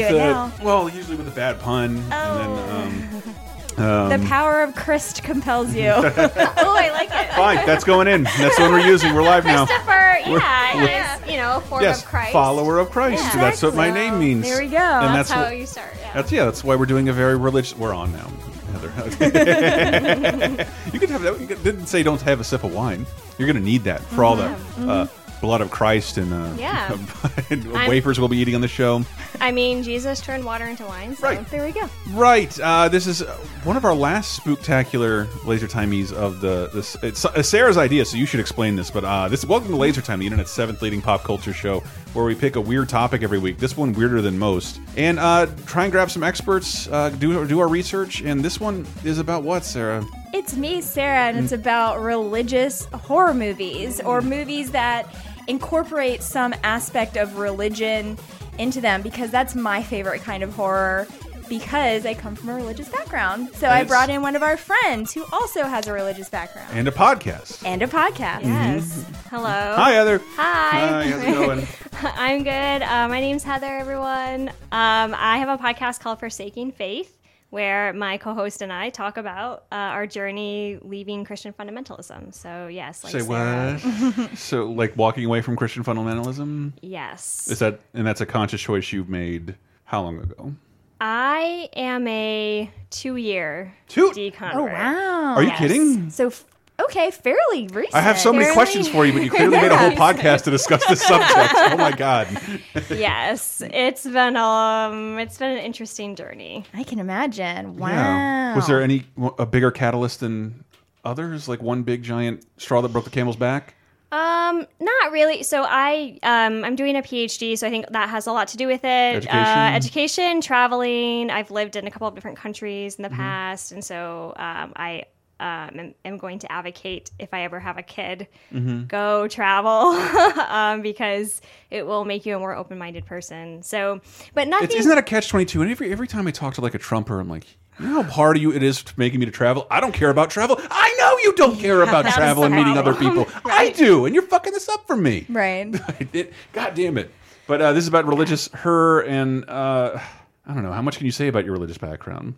Even think of how you do it the, now. Well, usually with a bad pun, and then um, The power of Christ compels you. oh, I like it. fine, that's going in. That's the one we're using. We're live now. Christopher, yeah, is, you know, a form Yes, of Christ. follower of Christ. That's what my name means. There we go. And That's, that's, how what, you start. Yeah. That's yeah. That's why we're doing a very religious. We're on now, Heather. you could have that. You could, didn't say don't have a sip of wine. You're going to need that for all the uh, blood of Christ and, uh, Yeah. wafers we'll be eating on the show. I mean, Jesus turned water into wine. So Right. there we go. Right. Uh, this is uh, one of our last spooktacular laser timies of the. This it's uh, Sarah's idea, so you should explain this. But uh, this welcome to Laser Time, the internet's seventh leading pop culture show, where we pick a weird topic every week. This one weirder than most, and uh, try and grab some experts, uh, do do our research. And this one is about what, Sarah? It's me, Sarah, and it's about religious horror movies or movies that incorporate some aspect of religion into them because that's my favorite kind of horror because I come from a religious background. So I brought in one of our friends who also has a religious background And a podcast. and a podcast. Yes. Hello. Hi, Heather. Hi. Hi. How's it going? I'm good. Uh, my name's Heather, everyone. Um, I have a podcast called Forsaking Faith, where my co-host and I talk about uh, our journey leaving Christian fundamentalism. So yes, like Say Sarah. what? so, like walking away from Christian fundamentalism. Yes. Is that and that's a conscious choice you've made? How long ago? I am a two-year Two- deconvert. Oh wow! Are you Yes. kidding? So f- okay, fairly recent. I have so many Fairly- questions for you, but you clearly made a whole podcast to discuss this subject. Oh my god! yes, it's been um, it's been an interesting journey. I can imagine. Wow. Yeah. Was there any a bigger catalyst than others? Like one big giant straw that broke the camel's back? Um, not really. So I um, I'm doing a PhD, so I think that has a lot to do with it. Education? uh, education, traveling. I've lived in a couple of different countries in Mm-hmm. the past, and so um, I. Um, am, going to advocate if I ever have a kid, Mm-hmm. go travel um, because it will make you a more open-minded person. So, but nothing. It's, isn't that a catch twenty two? And every every time I talk to like a Trumper, I'm like, you know how hard you it is to making me to travel. I don't care about travel. I know you don't care about travel and meeting other people. I do, and you're fucking this up for me. Right. I did. God damn it! But uh, this is about religious her and uh, I don't know how much can you say about your religious background.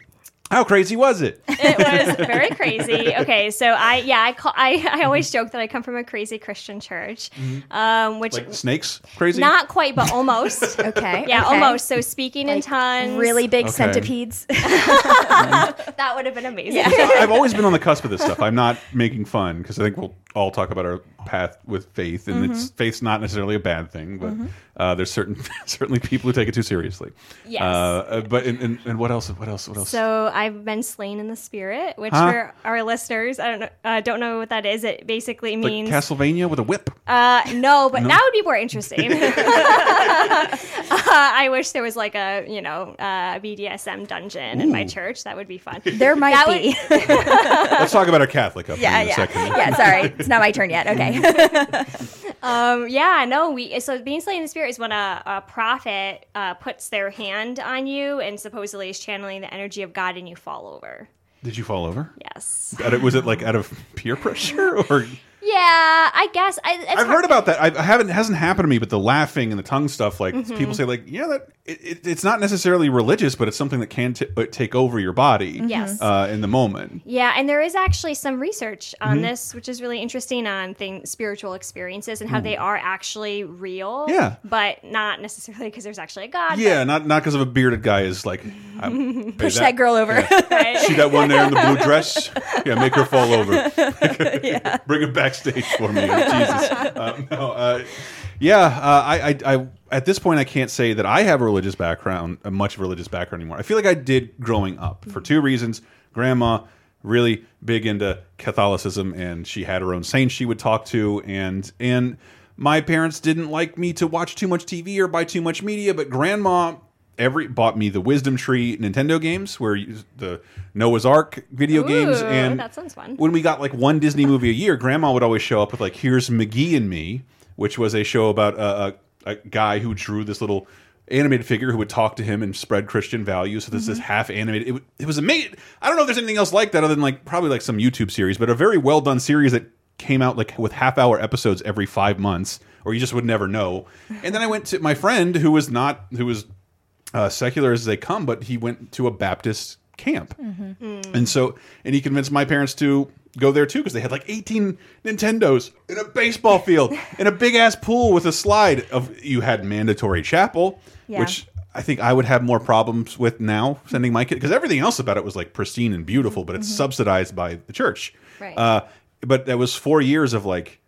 How crazy was it? it was very crazy. Okay, so I yeah I call I, I always joke that I come from a crazy Christian church, um, which Mm-hmm. Like snakes? Crazy? not quite but almost. Okay. Yeah, okay. almost. So speaking in tongues, Really big Okay. centipedes. that would have been amazing. I've always been on the cusp of this stuff. I'm not making fun because I think we'll all talk about our path with faith, and Mm-hmm. it's faith's not necessarily a bad thing, but uh, there's certain certainly people who take it too seriously. Yes. Uh, uh, but and, and, and what else? What else? What else? So I've been slain in the spirit, which Huh? for our listeners, I don't know, uh, don't know what that is. It basically like means Castlevania with a whip. Uh, no, but that would be more interesting. uh, I wish there was like a you know uh, BDSM dungeon in my church. That would be fun. There might That be. Let's talk about our Catholic up yeah, in a yeah. second. yeah, sorry. It's not my turn yet. Okay. Um, yeah, no, we so being slain in the spirit is when a, a prophet uh, puts their hand on you and supposedly is channeling the energy of God and you fall over. Did you fall over? Yes. Of- was it like out of peer pressure or? Yeah, I guess. I, I've hard- heard about that. I I haven't it hasn't happened to me, but the laughing and the tongue stuff, like Mm-hmm. people say, like yeah, that it, it, it's not necessarily religious, but it's something that can t uh, take over your body. Yes. uh, in the moment. Yeah, and there is actually some research on Mm-hmm. this, which is really interesting on things, spiritual experiences and how they are actually real. Yeah. but not necessarily because there's actually a God. Yeah, not not because of a bearded guy is like I'm, Push that, girl over. but- right? See that one there in the blue dress? Yeah, make her fall over. Bring her backstage for me, Jesus. Uh, no, uh, yeah, uh, I, I, I, at this point, I can't say that I have a religious background, a much of religious background anymore. I feel like I did growing up for two reasons. Grandma really big into Catholicism, and she had her own saints she would talk to, and and my parents didn't like me to watch too much TV or buy too much media, but grandma every bought me the Wisdom Tree Nintendo games, where you, the Noah's Ark video games, Ooh, and that sounds fun. when we got like one Disney movie a year, Grandma would always show up with like "Here's McGee and Me," which was a show about a, a, a guy who drew this little animated figure who would talk to him and spread Christian values. So this Mm-hmm. is half animated. It, it was amazing. I don't know if there's anything else like that other than like probably like some YouTube series, but a very well done series that came out like with half hour episodes every five months, or you just would never know. And then I went to my friend who was not who was uh, secular as they come, but he went to a Baptist camp, and so and he convinced my parents to go there too because they had like 18 Nintendos in a baseball field and a big ass pool with a slide. Of you had mandatory chapel, Yeah. which I think I would have more problems with now sending my kid because everything else about it was like pristine and beautiful, but it's subsidized by the church. Right. Uh, but that was four years of like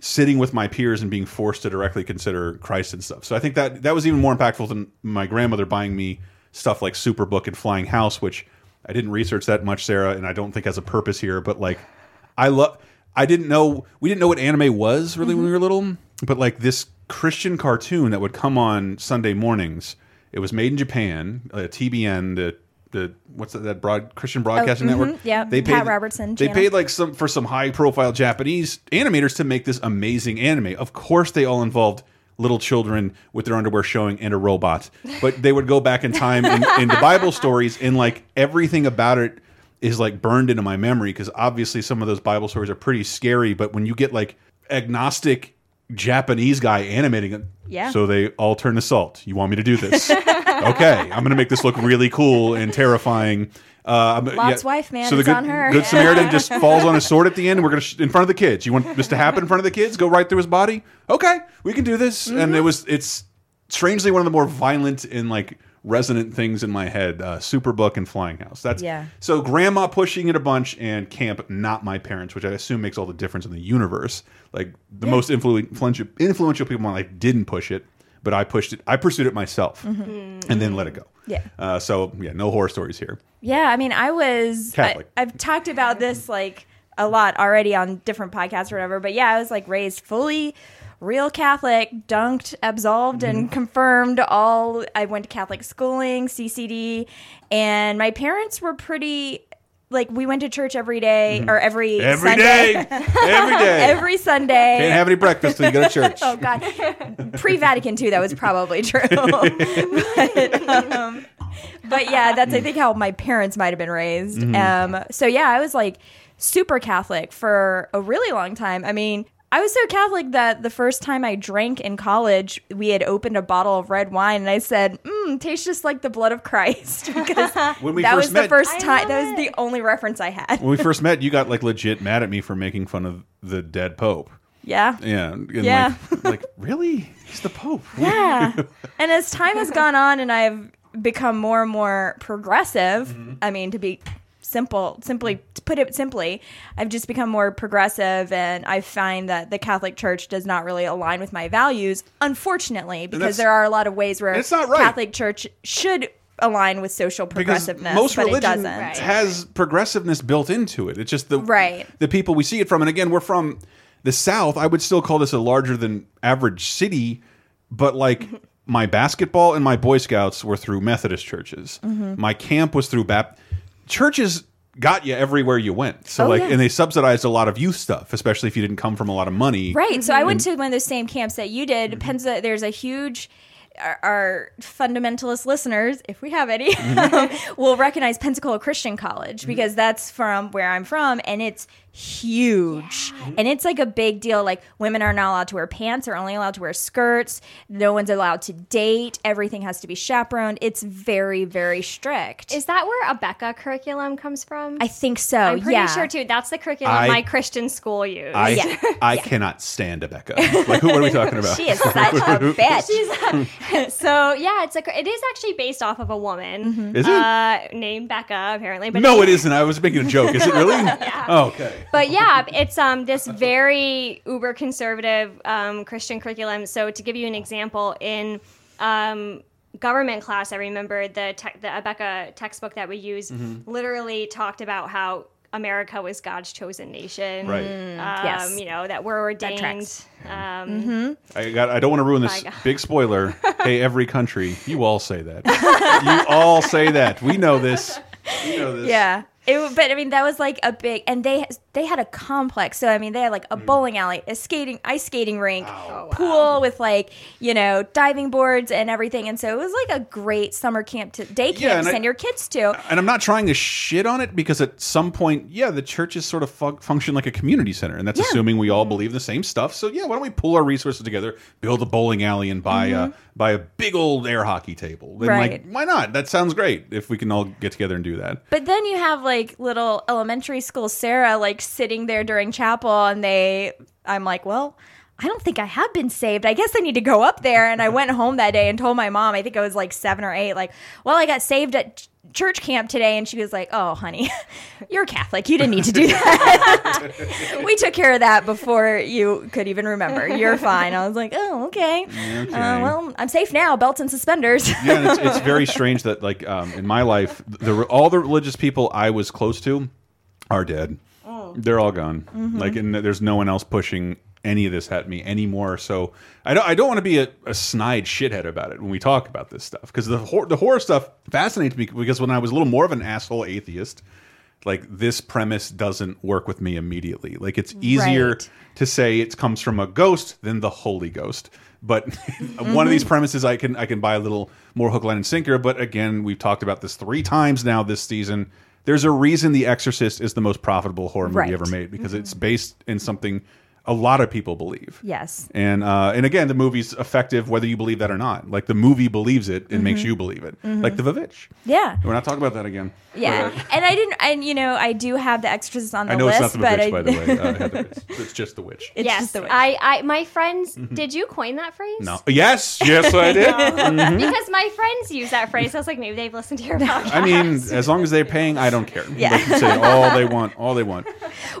sitting with my peers and being forced to directly consider Christ and stuff. So I think that that was even more impactful than my grandmother buying me stuff like Superbook and Flying House, which I didn't research that much, Sarah, and I don't think has a purpose here. But like, I love. I didn't know we didn't know what anime was really when we were little, but like this Christian cartoon that would come on Sunday mornings. It was made in Japan, uh, TBN, the the what's that, that broad Christian Broadcasting mhm, Network? yeah, Pat Robertson They channel. paid like some for some high profile Japanese animators to make this amazing anime. Of course, they all involved little children with their underwear showing and a robot, but they would go back in time in, into Bible stories and like everything about it is like burned into my memory because obviously some of those Bible stories are pretty scary. But when you get like agnostic Japanese guy animating it, Yeah. So they all turn to salt. You want me to do this? okay, I'm going to make this look really cool and terrifying. Uh, Lot's wife, man, So the it's good, on her. good Samaritan just falls on his sword at the end, and we're going to in front of the kids. You want this to happen in front of the kids? Go right through his body. Okay, we can do this. And Mm-hmm. it was it's strangely one of the more violent and like resonant things in my head. Uh, Superbook and Flying House. That's Yeah. So grandma pushing it a bunch and camp not my parents, which I assume makes all the difference in the universe. Like the most influential influential people in my life didn't push it, but I pushed it. I pursued it myself, mm-hmm. Mm-hmm. and then let it go. Yeah. Uh, so yeah, no horror stories here. Yeah, I mean, I was. Catholic. I, I've talked about this like a lot already on different podcasts or whatever, but yeah, I was like raised fully real Catholic, dunked, absolved, and mm-hmm. confirmed. All I went to Catholic schooling, CCD, and my parents were pretty. Like we went to church every day or every Mm-hmm. Every Sunday. day, every day. every Sunday. Can't have any breakfast till you go to church. Oh God, pre Vatican II, that was probably true. but, um, but yeah, that's I think how my parents might have been raised. Mm-hmm. Um, so yeah, I was like super Catholic for a really long time. I mean. I was so Catholic that the first time I drank in college, we had opened a bottle of red wine, and I said, "Mmm, tastes just like the blood of Christ." Because When we that first was met- the first time. That was the only reference I had. when we first met, you got like legit mad at me for making fun of the dead Pope. Yeah. Yeah, and Yeah. Like, like really, he's the Pope. Yeah. and as time has gone on and I've become more and more progressive, Mm-hmm. I mean, to be simple, simply to put it simply, I've just become more progressive and I find that the Catholic Church does not really align with my values, unfortunately, because there are a lot of ways where it's not right. Catholic Church should align with social Because progressiveness, most but it religion doesn't. Right. has progressiveness built into it. It's just the Right. the people we see it from. And again, we're from the South. I would still call this a larger than average city, but like my basketball and my Boy Scouts were through Methodist churches. Mm-hmm. My camp was through Baptist churches. Got you everywhere you went. So Oh, like, yeah. and they subsidized a lot of youth stuff, especially if you didn't come from a lot of money. Right. So I went to one of those same camps that you Mm-hmm. did. Pensa, there's a huge. Our, our fundamentalist listeners, if we have any, Mm-hmm. will recognize Pensacola Christian College because that's from where I'm from, and it's huge, and it's like a big deal. Like women are not allowed to wear pants; they're only allowed to wear skirts. No one's allowed to date. Everything has to be chaperoned. It's very, very strict. Is that where Abeka curriculum comes from? I think so. I'm pretty yeah. sure too. That's the curriculum I- my Christian school used. I Yeah. I cannot stand Abeka. Like, who, what are we talking about? She is such a bitch. A, so yeah, it's a. It is actually based off of a woman. Is it? Uh, named Becca apparently, but no, it isn't. I was making a joke. Is it really? Oh, okay. But yeah, it's um this very uber conservative um, Christian curriculum. So to give you an example, in um, government class, I remember the te- the Abeka textbook that we use literally talked about how America was God's chosen nation. Right. Um, Yes. You know, that we're ordained. tracks. Um, I got. I don't want to ruin this big spoiler. hey, every country, you all say that. you all say that. We know this. We know this. Yeah. It, but I mean that was like a big and they they had a complex so I mean they had like a Mm. bowling alley a skating ice skating rink pool with like you know diving boards and everything and so it was like a great summer camp to day camp Yeah, to and I- send your kids to And I'm not trying to shit on it because at some point, yeah, the churches sort of fu function like a community center, and that's Yeah. assuming we all believe the same stuff. So yeah, why don't we pull our resources together, build a bowling alley, and buy a buy a big old air hockey table? Then, like, Mm-hmm. Right. why not? That sounds great if we can all get together and do that. But then you have like little elementary school Sarah like sitting there during chapel and they I'm like, well, I don't think I have been saved. I guess I need to go up there. And I went home that day and told my mom, I think I was like seven or eight, like, well, I got saved at ch- church camp today. And she was like, oh, honey, you're Catholic. You didn't need to do that. we took care of that before you could even remember. You're fine. I was like, oh, okay. Okay. Uh, well, I'm safe now. Belts and suspenders. yeah, it's, it's very strange that like um, in my life, the all the religious people I was close to are dead. They're all gone. Mm-hmm. Like, and there's no one else pushing any of this at me anymore. So I don't. I don't want to be a, a snide shithead about it when we talk about this stuff because the hor the horror stuff fascinates me because when I was a little more of an asshole atheist. Like this premise doesn't work with me immediately. Like it's easier Right. to say it comes from a ghost than the Holy Ghost. But one of these mm-hmm. premises, I can I can buy a little more hook, line, and sinker. But again, we've talked about this three times now this season. There's a reason The Exorcist is the most profitable horror movie Right. ever made because it's mm-hmm. based in something a lot of people believe. yes. And uh, and again, the movie's effective whether you believe that or not. Like the movie believes it and makes you believe it. Like the Vavitch. Yeah. We're not talking about that again. Yeah, and I didn't, and you know, I do have the extras on the I know list, it's not the but Vavitch, I, by the way. Uh, Heather. It's, it's just the witch. it's yes, just the way. I, I, my friends. Did you coin that phrase? No. Yes, yes, I did. Because my friends use that phrase. I was like, maybe they've listened to your podcast. I mean, as long as they're paying, I don't care. Yeah. They can say all they want, all they want.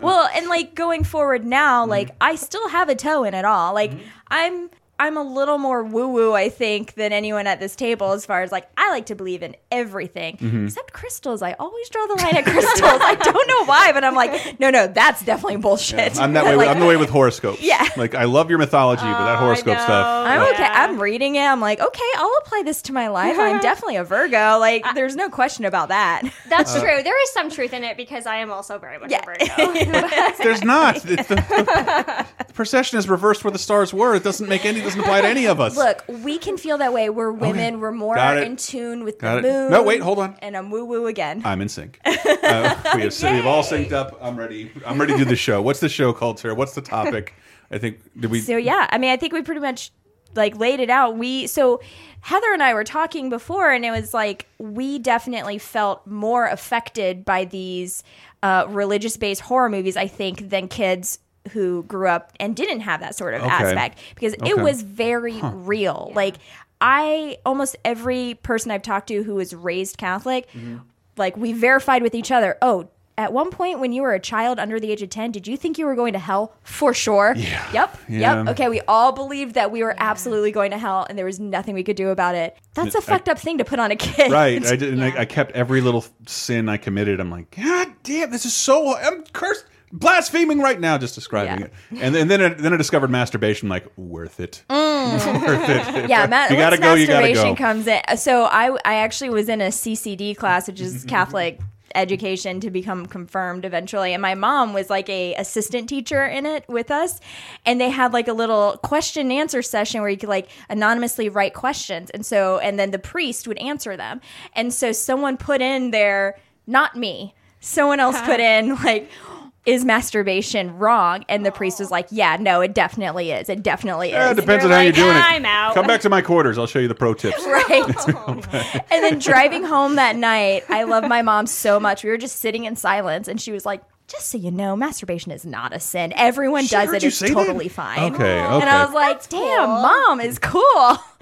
well, and like going forward Mm-hmm. now, like I still have a toe in it all. Like mm-hmm. I'm. I'm a little more woo woo, I think, than anyone at this table as far as like I like to believe in everything Mm-hmm. except crystals. I always draw the line at crystals. I don't know why, but I'm like, no, no, that's definitely bullshit. I'm that way. Like, I'm the way with horoscopes. Yeah. Like I love your mythology, but that Oh, horoscope stuff. I'm Yeah. okay. I'm reading it. I'm like, okay, I'll apply this to my life. I'm definitely a Virgo. Like, there's no question about that. That's true. There is some truth in it because I am also very much Yeah. a Virgo. There's not. It's the, the precession is reversed where the stars were. It doesn't make any. Doesn't apply to any of us. Look, we can feel that way. We're women. We're more in tune with Got the it. moon. No, wait, hold on. And I'm woo woo again. I'm in sync. Uh, we have, we've all synced up. I'm ready. I'm ready to do the show. What's the show called, Sarah? What's the topic? I think did we? So yeah, I mean, I think we pretty much like laid it out. We so Heather and I were talking before, and it was like we definitely felt more affected by these uh, religious-based horror movies. I think than kids who grew up and didn't have that sort of Okay. aspect because Okay. it was very real. Like I almost every person I've talked to who was raised Catholic, Mm-hmm. like we verified with each other. Oh. At one point, when you were a child under the age of 10, did you think you were going to hell? For sure. Yeah. Yep. Yeah. Yep. Okay. We all believed that we were absolutely going to hell and there was nothing we could do about it. That's a I- fucked up thing to put on a kid. Right. I did. And Yeah. I, I kept every little sin I committed. I'm like, God damn, this is so. I'm cursed, blaspheming right now, just describing Yeah. it. And then then I, then I discovered masturbation. Like, worth it. Mm. worth it. Yeah, ma- you gotta go. You gotta go. comes in. So I, I actually was in a CCD class, which is Catholic education to become confirmed eventually and my mom was like a assistant teacher in it with us and they had like a little question and answer session where you could like anonymously write questions and so and then the priest would answer them and so someone put in there not me someone else put in like is masturbation wrong and the priest was like yeah no it definitely is it definitely is Yeah, it depends on you're how you're doing it. I'm out. Come back to my quarters. I'll show you the pro tips. Right. Oh, and then driving home that night, I love my mom so much. We were just sitting in silence, and she was like, just so you know, masturbation is not a sin. Everyone She does it. It's say that? totally fine. Okay, And. I was like, damn, mom is cool.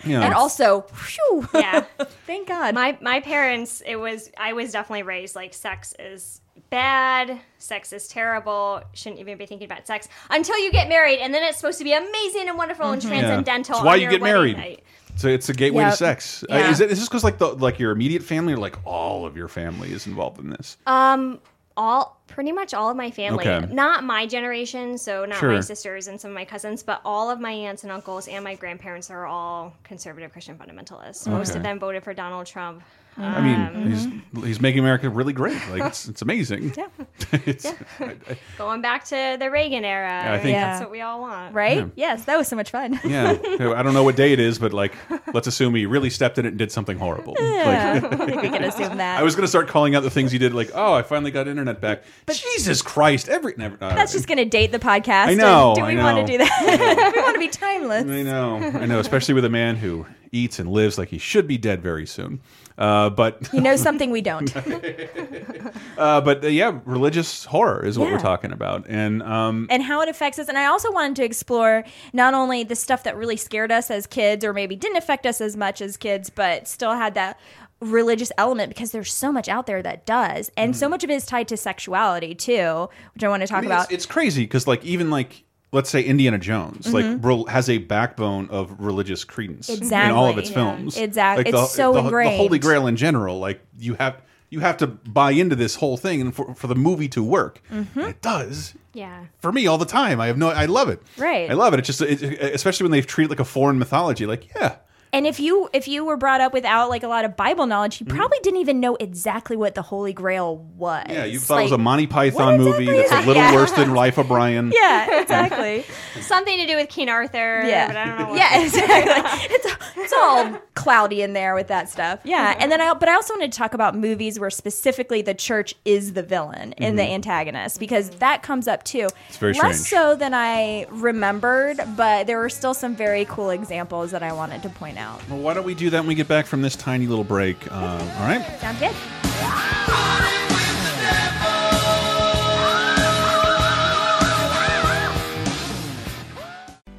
Yeah. And also, whew, Yeah. thank God. my my parents it was i was definitely raised like sex is bad sex is terrible shouldn't even be thinking about sex until you get married and then it's supposed to be amazing and wonderful and Yeah. transcendental It's why you get married. night. So it's a gateway to Yep. sex. Uh, is it? Is this because like the like your immediate family or like all of your family is involved in this? um all Pretty much all of my family. Okay. Not my generation, so not Sure. my sisters and some of my cousins, but all of my aunts and uncles and my grandparents are all conservative Christian fundamentalists. Most of them voted for Donald Trump. I mean, he's he's making America really great. Like it's, it's amazing. Yeah. it's, I- I- Going back to the Reagan era. I think- that's Yeah. what we all want. Right? Yeah. Yes, that was so much fun. yeah, I don't know what day it is, but like, let's assume he really stepped in it and did something horrible. Yeah, Like, I think we can assume that. I was gonna start calling out the things he did. Like, oh, I finally got internet back. Jesus Christ! Every never. uh, That's just going to date the podcast. I know, and Do I we want know. to do that? we want to be timeless. I know, I know, especially with a man who eats and lives like he should be dead very soon. Uh, but He knows something we don't. uh, but uh, yeah, religious horror is what we're talking about, and um, and how it affects us. And I also wanted to explore not only the stuff that really scared us as kids or maybe didn't affect us as much as kids, but still had that religious element because there's so much out there that does. And so much of it is tied to sexuality too, which I want to talk I mean, about. It's, it's crazy because, like, even like, let's say Indiana Jones, like, has a backbone of religious credence in all of Mm-hmm. Its Yeah. films. Exactly. Like, It's so the, The Holy. Grail in general, like, you have you have to buy into this whole thing, and for, for the movie to work, Mm-hmm. it does. Yeah. For me, all the time, I have no, I love it. Right. I love it. It's just, it, especially when they treat it like a foreign mythology. Like, yeah, And if you if you were brought up without like a lot of Bible knowledge, you probably didn't even know exactly what the Holy Grail was. Mm-hmm. yeah, you thought it was a Monty Python movie that's a little Yeah. worse than Life of Brian. Yeah, exactly. Something to do with King Arthur. yeah, But I don't know what. yeah, exactly. It's it's all cloudy in there with that stuff. Yeah, and then I but I also wanted to talk about movies where specifically the church is the villain and the antagonist because that comes up too. It's very less strange. so than I remembered, but there were still some very cool examples that I wanted to point out. Well, why don't we do that when we get back from this tiny little break? Uh, all right. Sounds good.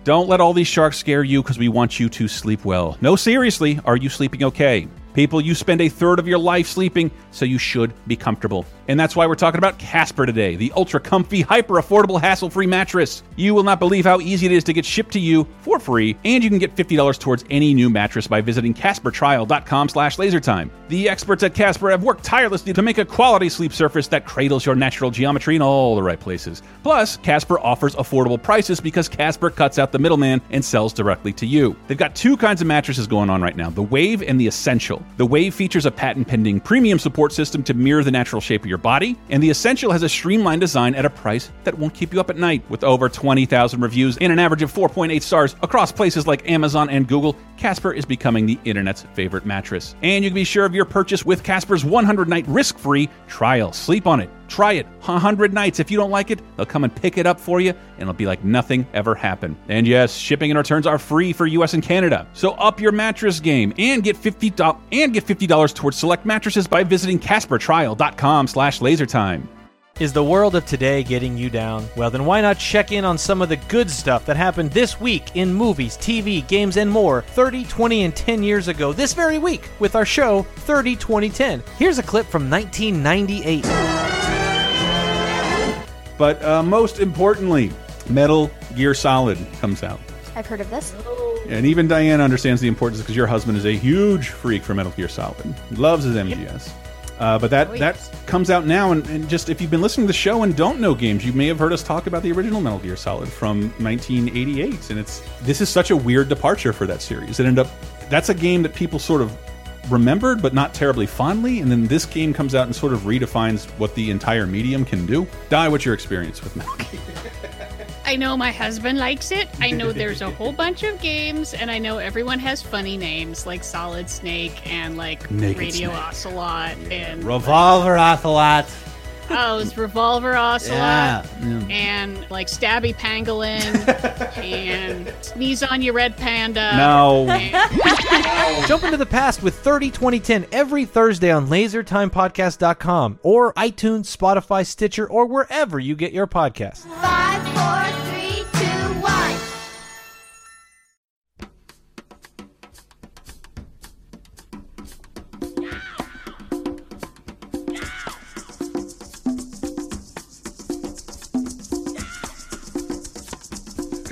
Don't let all these sharks scare you because we want you to sleep well. No, seriously, are you sleeping okay? People, you spend a third of your life sleeping, so you should be comfortable. And that's why we're talking about Casper today, the ultra comfy, hyper affordable, hassle free mattress. You will not believe how easy it is to get shipped to you for free, and you can get $50 towards any new mattress by visiting CasperTrial.com slash lasertime. The experts at Casper have worked tirelessly to make a quality sleep surface that cradles your natural geometry in all the right places. Plus, Casper offers affordable prices because Casper cuts out the middleman and sells directly to you. They've got two kinds of mattresses going on right now the Wave and the Essential. The Wave features a patent pending premium support system to mirror the natural shape of your body, and the Essential has a streamlined design at a price that won't keep you up at night. With over 20,000 reviews and an average of 4.8 stars across places like Amazon and Google, Casper is becoming the internet's favorite mattress. And you can be sure of your purchase with Casper's 100 night risk free trial. Sleep on it. Try it 100 nights. If you don't like it, they'll come and pick it up for you, and it'll be like nothing ever happened. And yes, shipping and returns are free for US and Canada. So up your mattress game and get $50 and get $50 towards select mattresses by visiting caspertrial.com slash lasertime. Is the world of today getting you down? Well, then why not check in on some of the good stuff that happened this week in movies, TV, games, and more 30, 20, and 10 years ago this very week with our show 30, 20, 10. Here's a clip from 1998. But uh, most importantly, Metal Gear Solid comes out. I've heard of this. And even Diane understands the importance because your husband is a huge freak for Metal Gear Solid. Loves his MGS. Uh, but that that comes out now, and, and just if you've been listening to the show and don't know games, you may have heard us talk about the original Metal Gear Solid from 1988, and it's this is such a weird departure for that series. It ended up that's a game that people sort of remembered, but not terribly fondly, and then this game comes out and sort of redefines what the entire medium can do. Die, what's your experience with Metal I know my husband likes it. I know there's a whole bunch of games, and I know everyone has funny names like Solid Snake and like Naked Radio Snake. Ocelot and Revolver Ocelot. oh, it's Revolver Ocelot Yeah. and like Stabby Pangolin and Sneeze on Your Red Panda. No. And- Jump into the past with 30, 20, 10 every Thursday on lasertimepodcast.com or iTunes, Spotify, Stitcher, or wherever you get your podcasts. Five, four, three,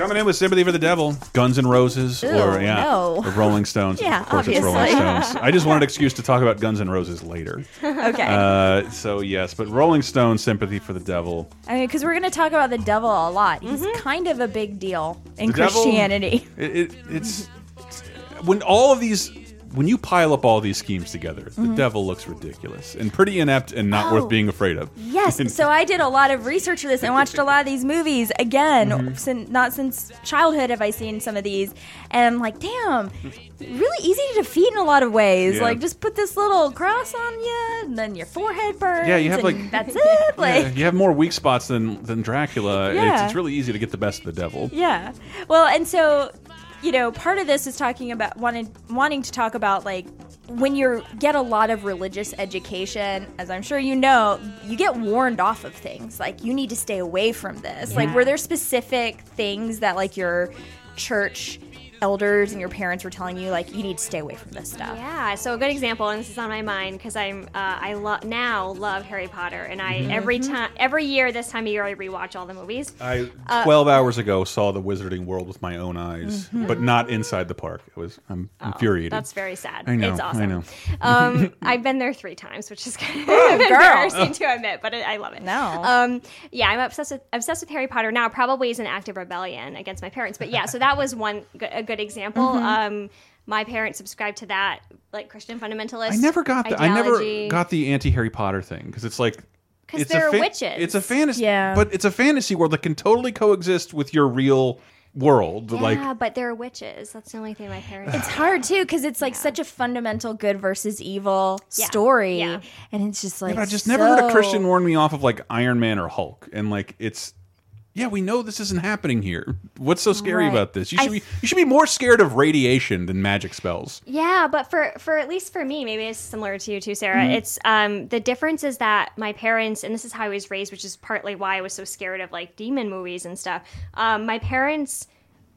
Coming in with sympathy for the devil, Guns N' Roses, or yeah, no. or Rolling Stones. Yeah, of course it's Rolling. Stones. I just wanted an excuse to talk about Guns N' Roses later. Okay. Uh, so yes, but Rolling Stones, sympathy for the devil. I mean, because we're going to talk about the devil a lot. He's kind of a big deal in The devil- Christianity. It, it, it's when all of these. When you pile up all these schemes together, the devil looks ridiculous and pretty inept and not. Oh. worth being afraid of. Yes. So I did a lot of research for this and watched a lot of these movies again. Mm-hmm. Sin, not since childhood have I seen some of these, and I'm like, damn, really easy to defeat in a lot of ways. Yeah. Like, just put this little cross on you, and then your forehead burns. Yeah, you have, like- that's it. Like, Yeah, you have more weak spots than than Dracula. Yeah. It's, it's really easy to get the best of the devil. Yeah. Well, and so, you know, part of this is talking about wanting wanting to talk about like when you get a lot of religious education, as I'm sure you know, you get warned off of things. Like you need to stay away from this. Like were there specific things that like your church elders and your parents were telling you like you need to stay away from this stuff? Yeah, so a good example, and this is on my mind because I'm uh, I love now love Harry Potter, and I Mm-hmm. every time every year this time of year I rewatch all the movies. I Uh, 12 hours ago saw the Wizarding World with my own eyes, Mm-hmm. but not inside the park. It was I'm infuriated. Oh, That's very sad. I know, It's awesome. I know. Um, I've been there three times, which is kind of Oh, girl. embarrassing to admit, but I I love it. No. Um, yeah, I'm obsessed with obsessed with Harry Potter now. Probably is an active rebellion against my parents, but yeah. So that was one g- a good example. Mm-hmm. Um, my parents subscribed to that, like Christian fundamentalist. I never got the I never got the anti Harry Potter thing because it's like 'Cause it's they're a fa- witches. It's a fantasy, Yeah. but it's a fantasy world that can totally coexist with your real world. Yeah, Like but they're witches. That's the only thing my parents. It's hard too because it's like such a fundamental good versus evil Yeah. story, Yeah. and it's just like but I just never heard a Christian warn me off of like Iron Man or Hulk, and like it's. Yeah, we know this isn't happening here. What's so scary Right. about this? You I should be you should be more scared of radiation than magic spells. Yeah, but for for at least for me, maybe it's similar to you too, Sarah. Mm-hmm. It's um the difference is that my parents, and this is how I was raised, which is partly why I was so scared of like demon movies and stuff. Um, my parents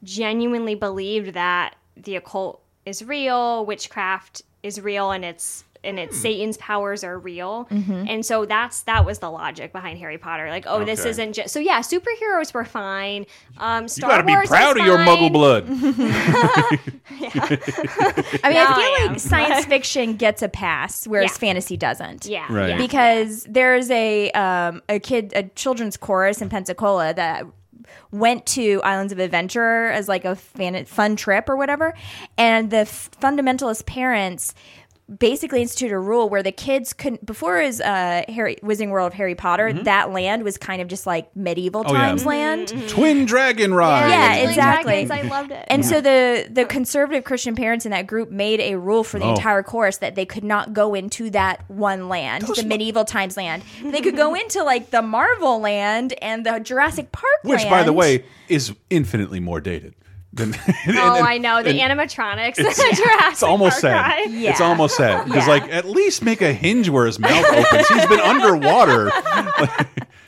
genuinely believed that the occult is real, witchcraft is real, and it's and Hmm. it's Satan's powers are real, Mm-hmm. and so that's that was the logic behind Harry Potter. Like, oh, this isn't just so. Yeah, superheroes were fine. Um, You Star got to be proud was of your. Muggle blood. I mean, Now I I feel am. like science fiction gets a pass, whereas Yeah. fantasy doesn't. Yeah, Right. yeah. because there's a um, a kid a children's chorus in Pensacola that went to Islands of Adventure as like a fan, fun trip or whatever, and the f- fundamentalist parents basically instituted a rule where the kids couldn't before his uh Harry Wizarding World of Harry Potter that land was kind of just like medieval Mm-hmm. Oh, yeah. times land Twin Dragon Ride. Yeah, Twin exactly. Dragons, I loved it. and so the the conservative Christian parents in that group made a rule for the Oh. entire course that they could not go into that one land, the medieval times land. They could go into like the Marvel land and the Jurassic Park Which, land. by the way, is infinitely more dated. Than, Oh, I know the animatronics. It's, Jurassic it's almost sad. Yeah. It's almost sad because, Yeah. like, at least make a hinge where his mouth opens. He's been underwater.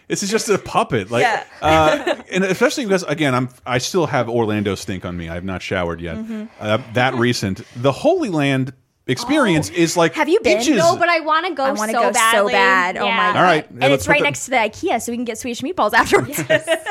this is just a puppet, like, Yeah. uh, and especially because, again, I'm I still have Orlando stink on me. I have not showered yet. Mm-hmm. Uh, that recent, the Holy Land experience is like Have you been? inches. No, but I want to go. I want to so go badly. so bad. Oh my god! All right, and then let's it's right the- next to the IKEA, so we can get Swedish meatballs afterwards.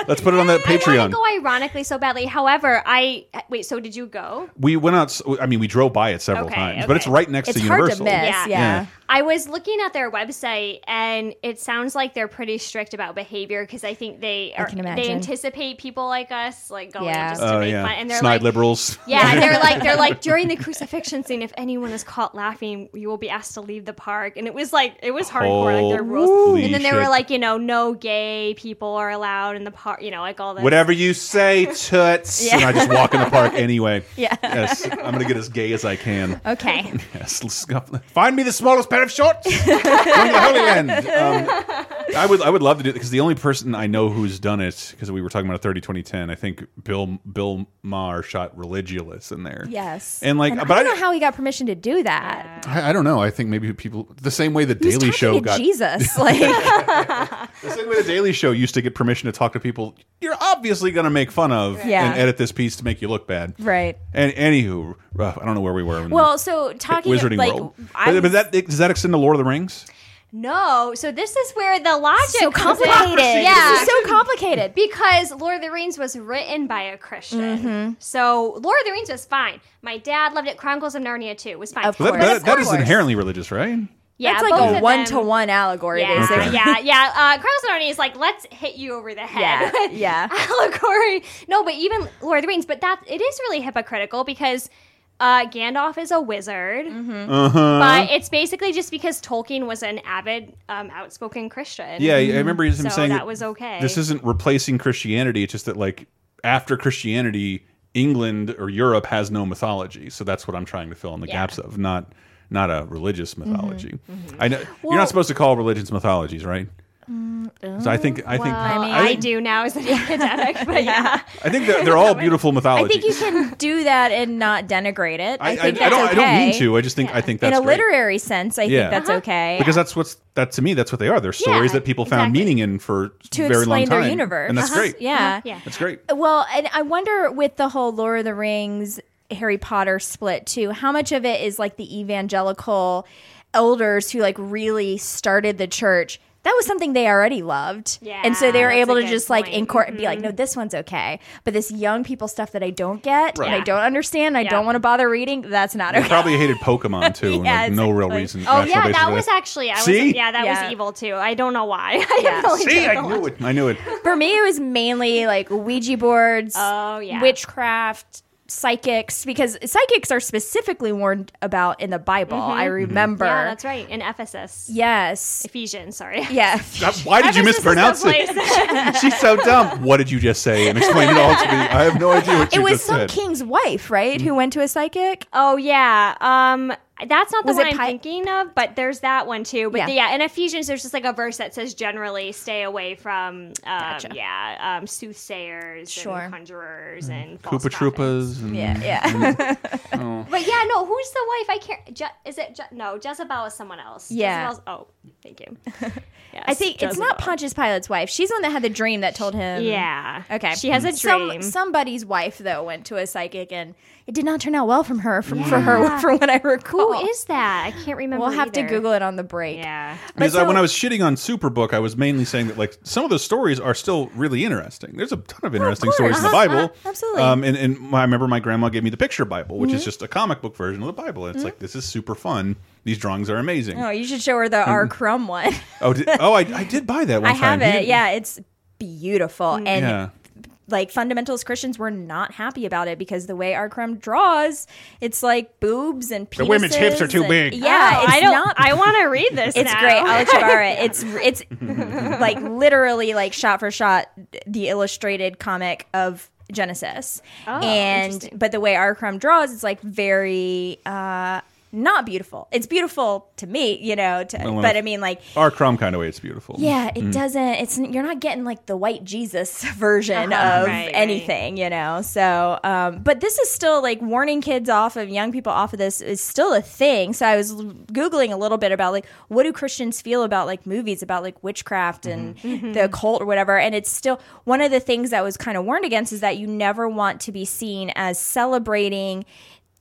Let's put it on that I want Patreon. to go ironically so badly. However, I wait. So did you go? we went out. I mean, we drove by it several Okay, times, but it's right next it's to hard Universal. to miss. Yeah. Yeah. Yeah. I was looking at their website, and it sounds like they're pretty strict about behavior because I think they are. can They anticipate people like us like going Yeah. just to Oh make yeah, fun, and they're snide like, liberals. Yeah, they're like they're like during the crucifixion scene. If anyone is caught laughing, you will be asked to leave the park. And it was like it was hardcore, like their rules. Holy And then they shit. were like, you know, no gay people are allowed in the park. You know, like all this. Whatever you say, toots. And I just walk in the park anyway. Yeah. Yes, I'm gonna get as gay as I can. Okay. Yes, let's go. find me the smallest pair of shorts. To the Holy Land. Um, I would, I would love to do it because the only person I know who's done it because we were talking about a 30 2010. I think Bill Bill Maher shot Religulous in there. Yes. and like, And but I I, don't know how he got permission to do that. I, I don't know. I think maybe people the same way the He's Daily Show got Jesus. Like, The same way the Daily Show used to get permission to talk to people you're obviously going to make fun of Yeah. and edit this piece to make you look bad. right. And anywho, uh, I don't know where we were. Well, so talking Wizarding like, World. I But, but that does that extend to Lord of the Rings? No, so this is where the logic So comes in. complicated. Yeah, This is so complicated. because Lord of the Rings was written by a Christian. Mm-hmm. So Lord of the Rings was fine. My dad loved it. Chronicles of Narnia too was fine. Of course. that, that, that is inherently religious, right? Yeah, That's like a one to one allegory, Yeah, basically. yeah, yeah. Uh, Chronicles of Narnia is like let's hit you over the head. Yeah, yeah. allegory. No, but even Lord of the Rings, but that it is really hypocritical because. Uh, Gandalf is a wizard, Mm-hmm. Uh-huh. but it's basically just because Tolkien was an avid, um, outspoken Christian. Yeah, I remember him So saying that was okay. This isn't replacing Christianity. It's just that like after Christianity, England or Europe has no mythology. So that's what I'm trying to fill in the Yeah. gaps of, not not a religious mythology. Mm-hmm. I know you're not supposed to call religions mythologies, right? Mm, so I think I think Well, mean- I, I do now as an academic, but yeah. I think they're, they're all beautiful I think you can do that and not denigrate it. I, I, I, think I that's don't. okay. I don't mean to. I just think. I think that's In a great. literary sense, I Yeah. think that's uh-huh. okay. because that's what's that to me. That's what they are. They're stories that people found exactly. meaning in for to a very long explain time, their universe. and that's Uh-huh. great. Yeah. Uh-huh. Yeah. that's great. Well, and I wonder with the whole Lord of the Rings, Harry Potter split too, how much of it is like the evangelical elders who like really started the church? That was something they already loved. Yeah, and so they were able to good just like point. Mm-hmm. be like, no, this one's okay. But this young people stuff that I don't get and I don't understand, I Yeah. don't want to bother reading, that's not They okay. probably hated Pokemon too. and, Yeah, like, no real exactly. reason. Oh yeah, that for was actually. I See? was yeah, that Yeah. was evil too. I don't know why. I Yeah. have no idea See, I knew it. I knew it. For me, it was mainly like Ouija boards, Oh, yeah. witchcraft, psychics, because psychics are specifically warned about in the Bible. I remember. Mm-hmm. Yeah, that's right. In Ephesus, Yes. Ephesians. Sorry. Yeah. Why did you Ephesus is mispronounce it? She's so dumb. What did you just say? And explain it all to me. I have no idea what It you was just some said. king's wife, right, who went to a psychic? Oh yeah. Um that's not the Was one I'm Pi- thinking of, but there's that one too. But Yeah. yeah. in Ephesians there's just like a verse that says generally stay away from um, Gotcha. yeah, um, soothsayers Sure. and conjurers and false Koopa. Troopas. And, Yeah, yeah. But yeah, no, who's the wife? I can't Je- is it Je- no, Jezebel is someone else. Yeah. Jezebel's, oh, thank you. Yes, I think it's not Pontius Pilate's wife. She's the one that had the dream that told him. Yeah. Okay. She has a Some- dream. somebody's wife though went to a psychic and it did not turn out well from her from for her from what I recall. Who is that? I can't remember. We'll have to. Google it on the break. Yeah. Because But I, when I was shitting on Superbook, I was mainly saying that like some of the stories are still really interesting. There's a ton of interesting course. stories in the Uh-huh, Bible. uh-huh, absolutely. Um, and, and I remember my grandma gave me the picture Bible, which is Mm-hmm. just a comic book version of the Bible. And it's like this is super fun. These drawings are amazing. Oh, you should show her the R. Crumb one. Oh, did, oh, I, I did buy that one I time. have it. Yeah, it's beautiful. And Yeah. Like fundamentalist Christians were not happy about it because the way R. Crumb draws, it's like boobs and penises. The women's hips are too and- big. Yeah, Oh, it's I don't. not. I want to read this. it's now. great. I'll let you borrow it. It's it's like literally like shot for shot the illustrated comic of Genesis. Oh, and but the way R. Crumb draws, it's like very uh not beautiful. It's beautiful to me, you know, to, Well, but I mean like R. Crumb kind of way. It's beautiful. yeah, it doesn't. It's you're not getting like the white Jesus version Uh-huh, of right, right. anything, you know. So, um, but this is still like warning kids off of young people off of this is still a thing. So I was googling a little bit about like what do Christians feel about like movies about like witchcraft and the occult or whatever, and it's still one of the things that was kind of warned against is that you never want to be seen as celebrating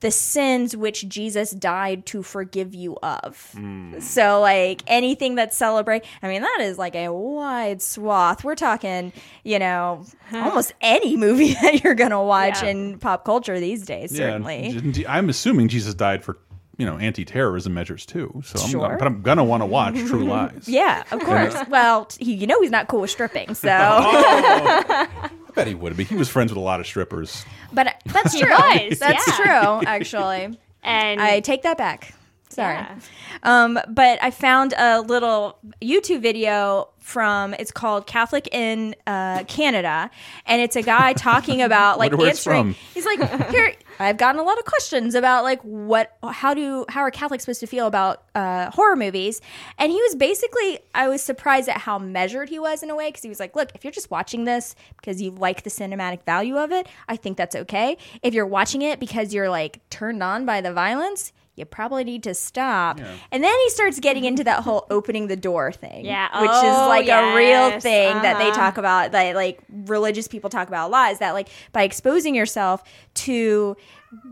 the sins which Jesus died to forgive you of. Hmm. So like anything that celebrate, I mean that is like a wide swath. We're talking, you know, almost any movie that you're gonna watch Yeah. in pop culture these days. Yeah, Certainly, I'm assuming Jesus died for you know anti-terrorism measures too. So I'm, Sure. but I'm gonna want to watch True Lies. yeah, of course. well, he, you know he's not cool with stripping, so I oh. Bet he would be. He was friends with a lot of strippers. but that's true. was, That's yeah. true, actually. And I take that back. Sorry. Yeah. Um, but I found a little YouTube video from it's called Catholic in uh, Canada, and it's a guy talking about like Wonder where it's answering. from. He's like, here. I've gotten a lot of questions about like what, how do, how are Catholics supposed to feel about uh, horror movies? And he was basically, I was surprised at how measured he was in a way because he was like, look, if you're just watching this because you like the cinematic value of it, I think that's okay. If you're watching it because you're like turned on by the violence, you probably need to stop. And then he starts getting into that whole opening the door thing. Yeah. Which is Oh, like a real yes. thing that they Uh-huh. talk about, that like religious people talk about a lot, is that like by exposing yourself to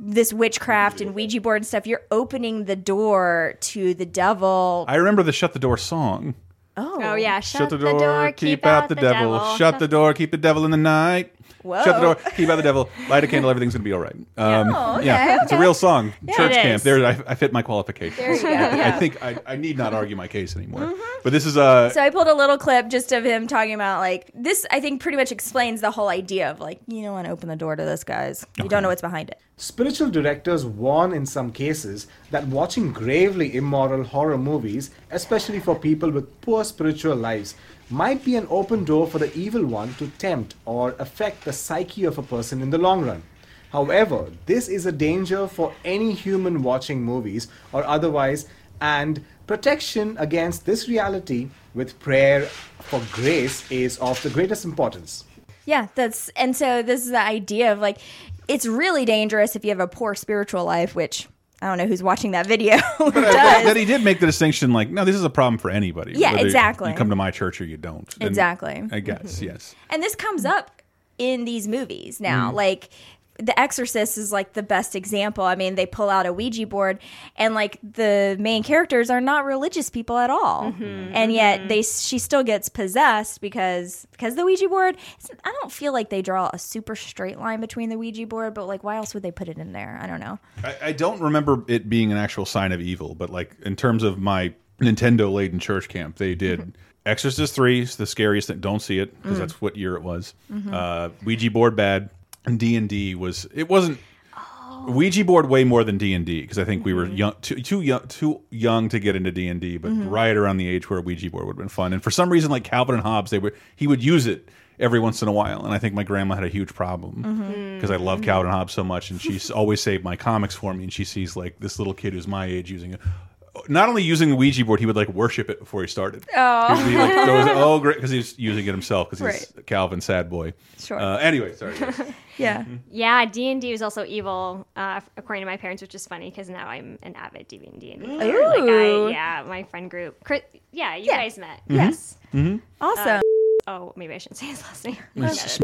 this witchcraft and Ouija board and stuff, you're opening the door to the devil. I remember the "Shut the Door" song. oh. Oh yeah, Shut, the, door, keep, out the, devil. Shut the door, keep the devil in the night. Whoa. Shut the door, keep out the devil. Light a candle, everything's gonna be all right. Um, Oh, okay, yeah, it's a real song. Church camp. is. There, I, I fit my qualifications. There you go, I yeah. think I, I need not argue my case anymore. But this is uh, So I pulled a little clip just of him talking about like this. I think pretty much explains the whole idea of like you don't want to open the door to this, guys. You don't know what's behind it. Spiritual directors warn in some cases that watching gravely immoral horror movies, especially for people with poor spiritual lives, might be an open door for the evil one to tempt or affect the psyche of a person in the long run. However, this is a danger for any human watching movies or otherwise, and protection against this reality with prayer for grace is of the greatest importance. Yeah, that's and so this is the idea of like it's really dangerous if you have a poor spiritual life, which I don't know who's watching that video who uh, that, he did make the distinction. Like, no, this is a problem for anybody. Yeah, exactly. You come to my church or you don't. And Exactly. I guess mm-hmm. yes. And this comes up in these movies now. Mm. Like The Exorcist is like the best example. I mean, they pull out a Ouija board and like the main characters are not religious people at all. Mm-hmm. And yet mm-hmm. they she still gets possessed because because the Ouija board I don't feel like they draw a super straight line between the Ouija board, but like why else would they put it in there? I don't know. I, I don't remember it being an actual sign of evil, but like in terms of my Nintendo laden church camp, they did mm-hmm. Exorcist Three is the scariest thing. Don't see it because mm. that's what year it was. Uh, Ouija board bad, and D and D was it wasn't. Oh. Ouija board way more than D and D because I think we were mm-hmm. young, too, too young, too young to get into D and D, but mm-hmm. right around the age where Ouija board would have been fun. And for some reason, like Calvin and Hobbes, they were he would use it every once in a while, and I think my grandma had a huge problem mm-hmm. because I love Calvin and Hobbes so much, and she's always saved my comics for me, and she sees like this little kid who's my age using it. Not only using the Ouija board, he would like worship it before he started. Oh, he'd like, throws it- oh, great, because he's using it himself because he's Calvin, sad boy. Sure. Uh, anyway, sorry. yes. Yeah. Yeah, D and D was also evil, uh, according to my parents, which is funny because now I'm an avid D and D. Like Ooh. I, yeah, my friend group. Chris, yeah, you Yeah. guys met. Yes. Mm-hmm. Awesome. Oh, maybe I shouldn't say his last name.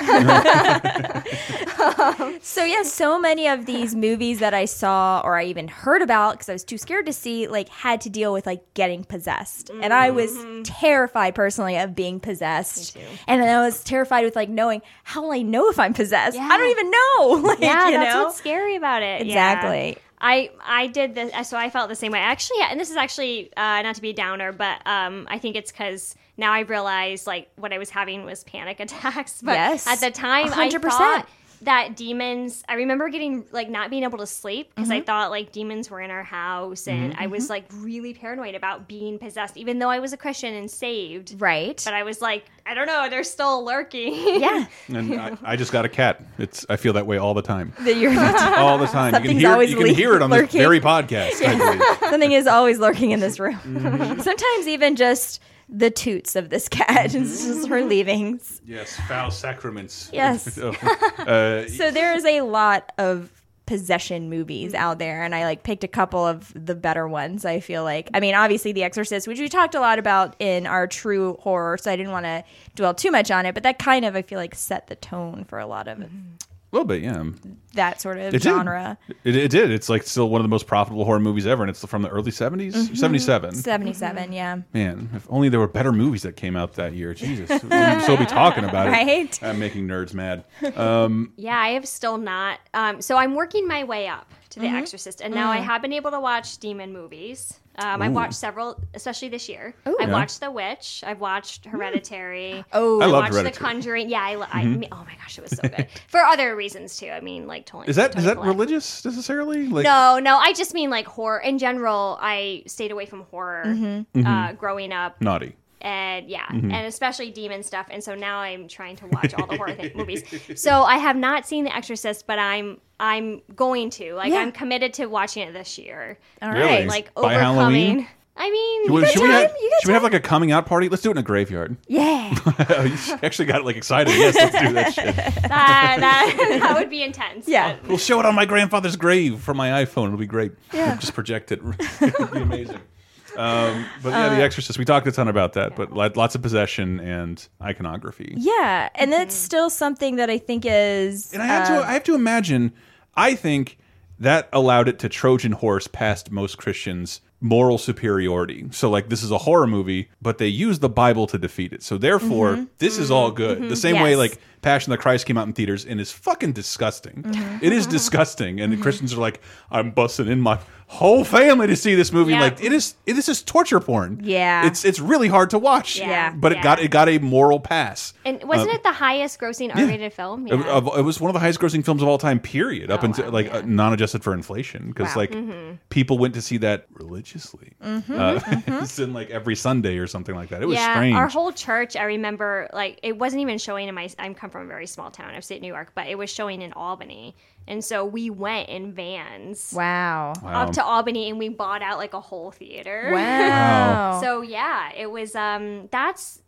So yeah, so many of these movies that I saw or I even heard about because I was too scared to see, like had to deal with like getting possessed, and I was mm-hmm. terrified personally of being possessed, and then I was terrified with like knowing how will I know if I'm possessed? I don't even know. Like, yeah, that's know? what's scary about it. Yeah. I I did this, so I felt the same way. Actually, yeah, and this is actually uh, not to be a downer, but um, I think it's because now I realize like what I was having was panic attacks. But Yes. at the time, I 100%. thought that demons. I remember getting like not being able to sleep because Mm-hmm. I thought like demons were in our house, and I was like really paranoid about being possessed, even though I was a Christian and saved. right. But I was like, I don't know, they're still lurking. yeah, And I, I just got a cat. It's I feel that way all the time. that you're All the time. You can hear always you can hear it on this very podcast. I something is always lurking in this room. Mm-hmm. Sometimes even just the toots of this cat. It's just mm-hmm. her leavings. Yes, foul sacraments. Yes. Oh. uh, So there is a lot of possession movies mm-hmm. out there and I like picked a couple of the better ones I feel like. I mean obviously The Exorcist which we talked a lot about in our true horror so I didn't want to dwell too much on it but that kind of I feel like set the tone for a lot of mm-hmm. A little bit, yeah. that sort of It genre. Did. It, it did. It's like still one of the most profitable horror movies ever, and it's from the early 70s? Mm-hmm. 77. 77 yeah. Man, if only there were better movies that came out that year. Jesus. We'd still be talking about it. Right? I'm making nerds mad. Um, Yeah, I have still not. Um, so I'm working my way up to The Mm-hmm. Exorcist, and now I have been able to watch demon movies. Um, I've watched several, especially this year. I've Yeah. watched The Witch. I've watched Hereditary. Oh, I I loved watched The Hereditary. Conjuring. Yeah, I, lo- I mean, oh my gosh, it was so good for other reasons too. I mean, like Tony. is that Tony is that religious necessarily? Like, No, no. I just mean like horror in general. I stayed away from horror Mm-hmm. uh, growing up Naughty. And yeah, Mm-hmm. and especially demon stuff. And so now I'm trying to watch all the horror th- movies. So I have not seen The Exorcist, but I'm I'm going to. Like Yeah. I'm committed to watching it this year. All right, Really? Like By overcoming. Halloween? I mean, Should we, got should we have, you got should we have like a coming out party? Let's do it in a graveyard. Yeah. you actually got like excited. Yes, let's do that shit. that, that, that would be intense. Yeah. but- We'll show it on my grandfather's grave from my iPhone. It'll be great. Yeah. Just project it. It'll be amazing. Um, but yeah, The uh, Exorcist. We talked a ton about that, but lo- lots of possession and iconography. Yeah, and that's still something that I think is. And I have uh, to I have to imagine I think that allowed it to Trojan horse past most Christians moral superiority. So like this is a horror movie, but they use the Bible to defeat it. So therefore, mm-hmm. this is all good. Mm-hmm. The same way like Passion of the Christ came out in theaters and is fucking disgusting. Mm-hmm. It is disgusting and the Christians are like I'm busting in my whole family to see this movie Yeah. like it is it, this is torture porn. Yeah. It's it's really hard to watch. Yeah. But it got it got a moral pass. And wasn't it the highest grossing R-rated film? It, Yeah. of- it was one of the highest grossing films of all time, period. Up Oh, until wow, like yeah. uh, non-adjusted for inflation, because Wow. like Mm-hmm. people went to see that religiously, uh, it's in like every Sunday or something like that. It was yeah, strange. our whole church. I remember, like, it wasn't even showing in my. I come from a very small town, upstate New York, but it was showing in Albany, and so we went in vans Wow. Wow. up to Albany, and we bought out like a whole theater. Wow. So yeah, it was. Um, that's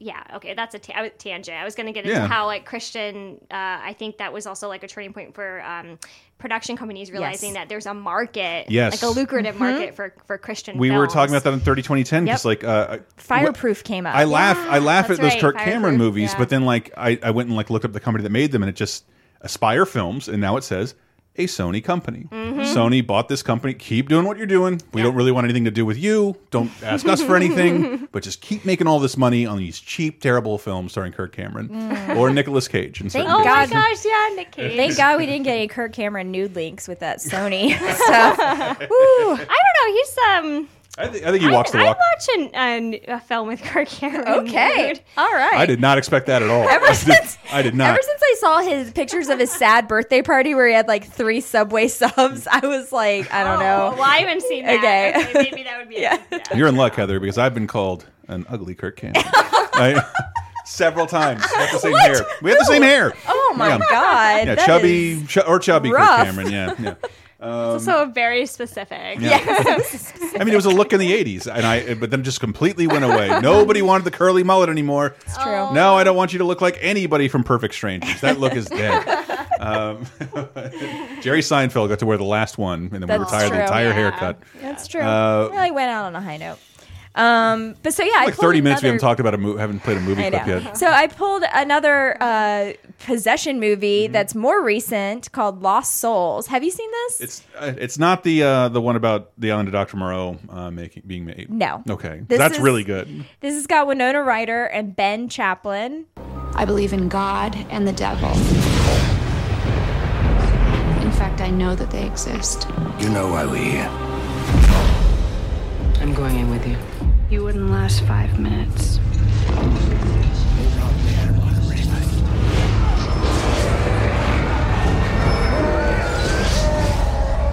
yeah. Okay, that's a ta- tangent. I was going to get into Yeah. how like Christian. Uh, I think that was also like a turning point for um, production companies realizing that there's a market, Yes. like a lucrative market for for Christian. we were talking about that in 30 2010 because Yep. like uh, Fireproof came up. I laugh I laugh at those right, Kirk Cameron movies, yeah. but then like I, I went and like looked up the company that made them, and it just Affirm Films, and now it says a Sony company. Mm-hmm. Sony bought this company. Keep doing what you're doing. We don't really want anything to do with you. Don't ask us for anything, but just keep making all this money on these cheap, terrible films starring Kirk Cameron or Nicolas Cage. In certain Thank Oh my God. gosh, yeah, Nick Cage. Thank God we didn't get any Kirk Cameron nude links with that Sony stuff. Woo. I don't know. He's um. I, think I think he walks the I, walk. I watch an, an, a film with Kirk Cameron. Okay. dude. All right. I did not expect that at all. Ever I since I did not. Ever since I saw his pictures of his sad birthday party where he had like three Subway subs, I was like, I don't Oh, know. well, I haven't seen that. Okay. Okay. maybe that would be. Yeah. yeah. You're in luck, Heather, because I've been called an ugly Kirk Cameron. I- several times. We have the same hair. We have the same hair. Oh my Yeah. god. Yeah, that chubby ch or chubby Kirk. Cameron. Yeah, yeah. also very specific. yeah. I mean, it was a look in the '80s, and I, but then just completely went away. Nobody wanted the curly mullet anymore. It's true. No, I don't want you to look like anybody from Perfect Strangers. That look is dead. um, Jerry Seinfeld got to wear the last one, and then we That's retired the entire yeah. haircut. That's true. Uh, really went out on a high note. Um, but so yeah, Like pulled 30 minutes, we haven't talked about a movie, haven't played a movie clip yet. So I pulled another uh, possession movie Mm-hmm. that's more recent called Lost Souls. Have you seen this? It's uh, it's not the uh, the one about the island of Dr. Moreau uh, making being made. No. Okay, This that's is- really good. this has got Winona Ryder and Ben Chaplin. I believe in God and the devil. In fact, I know that they exist. You know why we're here. I'm going in with you. You wouldn't last five minutes.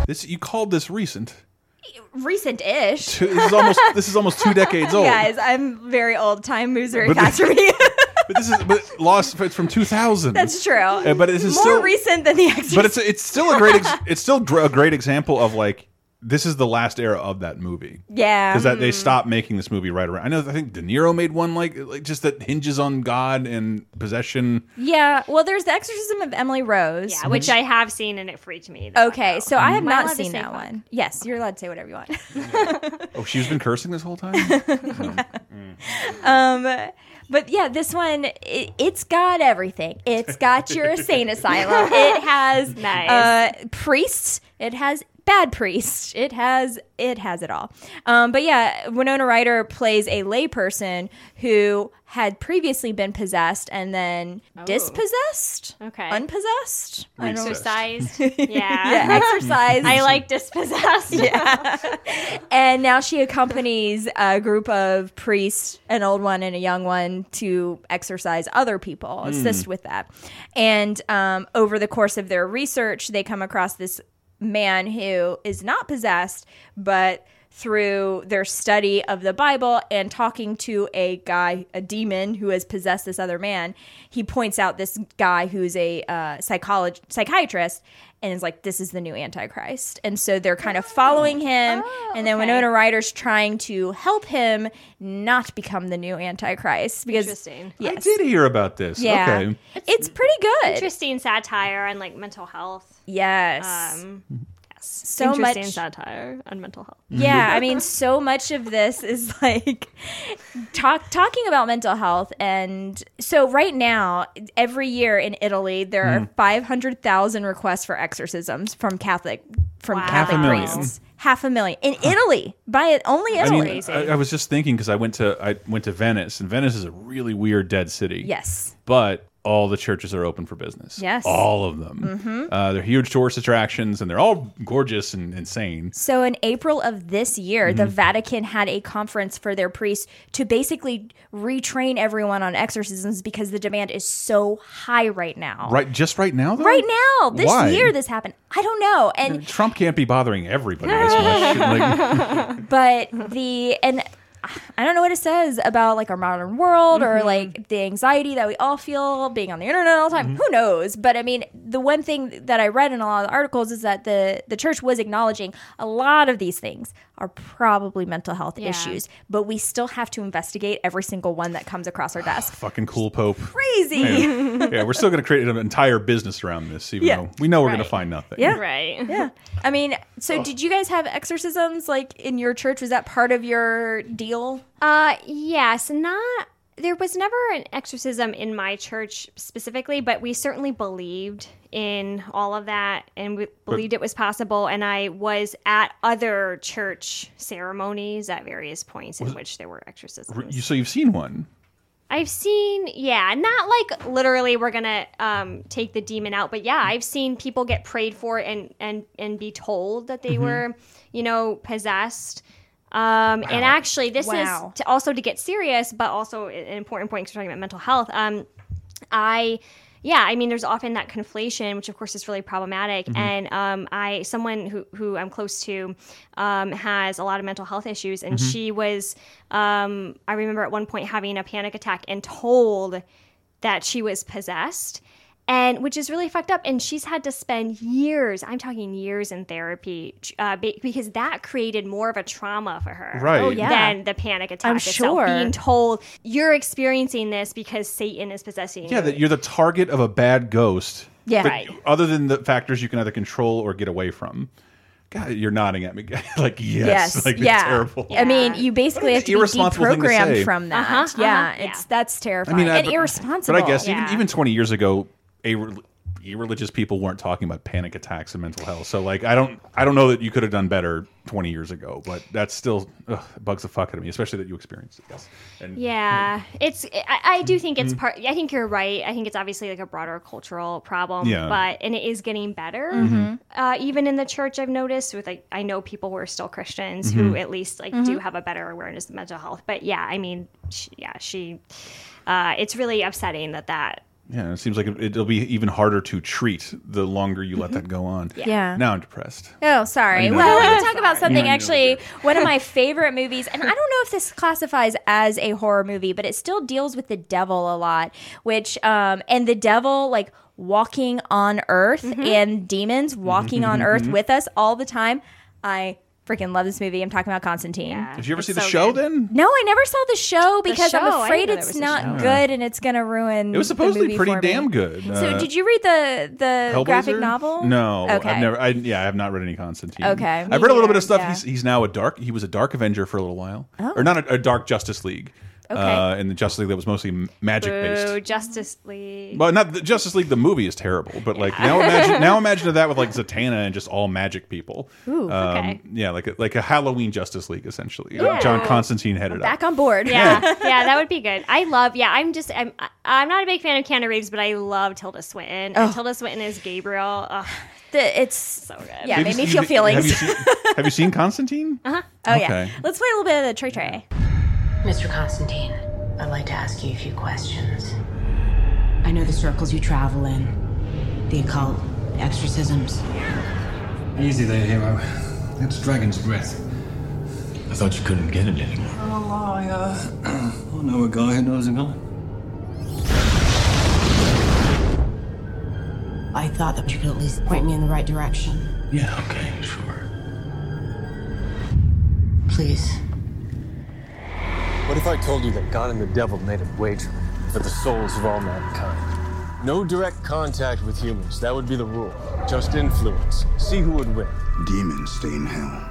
This you called this recent. Recent-ish. Two- This is almost this is almost two decades old. Guys, I'm very old. Time moves very But fast the- for me. But this is but Lost. It's from 2000. That's true. Uh, but this is more still recent than the Exorcist. But it's it's still a great ex it's still gr a great example of like this is the last era of that movie. yeah. Because that they stopped making this movie right around. I know. I think De Niro made one like like just that hinges on God and possession. Yeah. Well, there's the Exorcism of Emily Rose. Yeah, which I have seen and it freaked me. the fuck Okay, out. so I have Am I not allowed to seen say that fuck? one. Yes, you're allowed to say whatever you want. Oh, she's been cursing this whole time. um, but yeah, this one it, it's got everything. It's got your insane asylum. It has Nice. uh, priests. It has bad priest. It has it has it all. Um, but yeah, Winona Ryder plays a layperson who had previously been possessed and then dispossessed. Okay. unpossessed. I. Exercise. Yeah. Yeah, exercise. I like dispossessed. Yeah, and now she accompanies a group of priests, an old one and a young one, to exorcise other people, assist with that. And um, over the course of their research, they come across this man who is not possessed, but through their study of the Bible and talking to a guy, a demon who has possessed this other man. He points out this guy who's a uh, psycholog- psychiatrist and is like, "This is the new Antichrist." And so they're kind of following him, and then okay. Winona Ryder's trying to help him not become the new Antichrist because Interesting. I did hear about this. yeah, Okay. it's pretty good. Interesting satire on like mental health. Yes. Um, so interesting much satire on mental health. Yeah, I mean, so much of this is like talk talking about mental health, and so right now, every year in Italy, there Hmm. are five hundred thousand requests for exorcisms from Catholic from Wow. Catholic Half a million. priests. Half a million in Italy by it only I Italy. mean, I, I was just thinking because I went to I went to Venice, and Venice is a really weird dead city. yes, but all the churches are open for business. Yes. all of them. Uh, they're huge tourist attractions, and they're all gorgeous and insane. So in April of this year, Mm-hmm. the Vatican had a conference for their priests to basically retrain everyone on exorcisms because the demand is so high right now. Right, just right now, though. Right now, this Why? year, this happened. I don't know, and Trump can't be bothering everybody this much. Like, but the and I don't know what it says about like our modern world or Mm-hmm. like the anxiety that we all feel being on the internet all the time. Who knows? But I mean, the one thing that I read in a lot of the articles is that the the church was acknowledging a lot of these things are probably mental health Yeah. issues, but we still have to investigate every single one that comes across our desk. fucking cool Pope. Crazy. Yeah, yeah, we're still going to create an entire business around this, even Yeah. though we know we're going to find nothing. Yeah. Right. Yeah. I mean, so did you guys have exorcisms like in your church? Was that part of your deal? Uh, yes, not. There was never an exorcism in my church specifically, but we certainly believed in all of that and we believed it was possible. And I was at other church ceremonies at various points in which there were exorcisms. You, so you've seen one. I've seen, yeah, not like literally we're gonna um, take the demon out, but yeah, I've seen people get prayed for and and and be told that they were, you know, possessed. Um, And actually, this Wow. is to also to get serious, but also an important point because we're talking about mental health. Um, I yeah i mean there's often that conflation which of course is really problematic. And um, i someone who, who i'm close to um, has a lot of mental health issues. And she was um, i remember at one point having a panic attack and told that she was possessed and which is really fucked up and she's had to spend years i'm talking years in therapy uh, because that created more of a trauma for her Right. Oh, yeah. than the panic attack I'm itself. sure. being told you're experiencing this because satan is possessing you. Yeah, that you're the target of a bad ghost. Yeah. Right. Other than the factors you can either control or get away from. God, you're nodding at me, like yes, Yes. like it's yeah. terrible. I mean, you basically have to be irresponsible thing to deprogrammed from that. Uh-huh, yeah, uh-huh, it's yeah. that's terrifying I mean, I- and but- irresponsible. But I guess Yeah. even even 20 years ago, a irreligious people weren't talking about panic attacks and mental health. So like, I don't I don't know that you could have done better 20 years ago, but that's still ugh, bugs the fuck out of me, especially that you experienced it. Yes. And Yeah, it's. I, I do think it's part. I think you're right. I think it's obviously like a broader cultural problem. Yeah. But and it is getting better. Mm-hmm. Uh, even in the church, I've noticed with like I know people who are still Christians Mm-hmm. who at least like Mm-hmm. do have a better awareness of mental health. But yeah, I mean, she, yeah, she. Uh, it's really upsetting that that. Yeah, it seems like it, it'll be even harder to treat the longer you let mm-hmm. that go on. Yeah. Now I'm depressed. Oh, sorry. I know. Well, we can talk about something I actually. One of my favorite movies, and I don't know if this classifies as a horror movie, but it still deals with the devil a lot. Which, um, and the devil like walking on Earth mm-hmm. and demons walking on Earth mm-hmm. with us all the time. I freaking love this movie. I'm talking about Constantine. Yeah, Did you ever it's see the so show good. then? No, I never saw the show because show? I'm afraid it's there was a not show. good and it's gonna ruin. It was the supposedly movie pretty for me. damn good. So, Uh, did you read the the graphic novel? No, Okay. I've never. I, yeah, I have not read any Constantine. Okay, I've read a little bit of stuff. yeah. He's he's now a dark. He was a Dark Avenger for a little while, or not a, a Dark Justice League. Okay. Uh, in the Justice League that was mostly magic Boo, based. Justice League. But not the Justice League. The movie is terrible. But like now imagine now imagine that with like Zatanna and just all magic people. Ooh, um, okay. Yeah, like a, like a Halloween Justice League essentially. Yeah. John Constantine headed Back up. Back on board. yeah, yeah, that would be good. I love. Yeah, I'm just. I'm. I'm not a big fan of Keanu Reeves, but I love Tilda Swinton. Oh. And Tilda Swinton is Gabriel. Ugh, The, it's so good. yeah, Have made you me feel feelings. Have you seen, have you seen Constantine? Uh-huh. Oh yeah. Okay. Let's play a little bit of the Trey Trey. Mr. Constantine, I'd like to ask you a few questions. I know the circles you travel in the occult, exorcisms. Easy there, hero. That's Dragon's Breath. I thought you couldn't get it anymore. Oh, I, uh, I know a guy who knows a guy. I thought that you could at least point me in the right direction. Yeah, okay, sure. Please. What if I told you that God and the devil made a wager for the souls of all mankind? No direct contact with humans. That would be the rule. Just influence. See who would win. Demons stay in hell,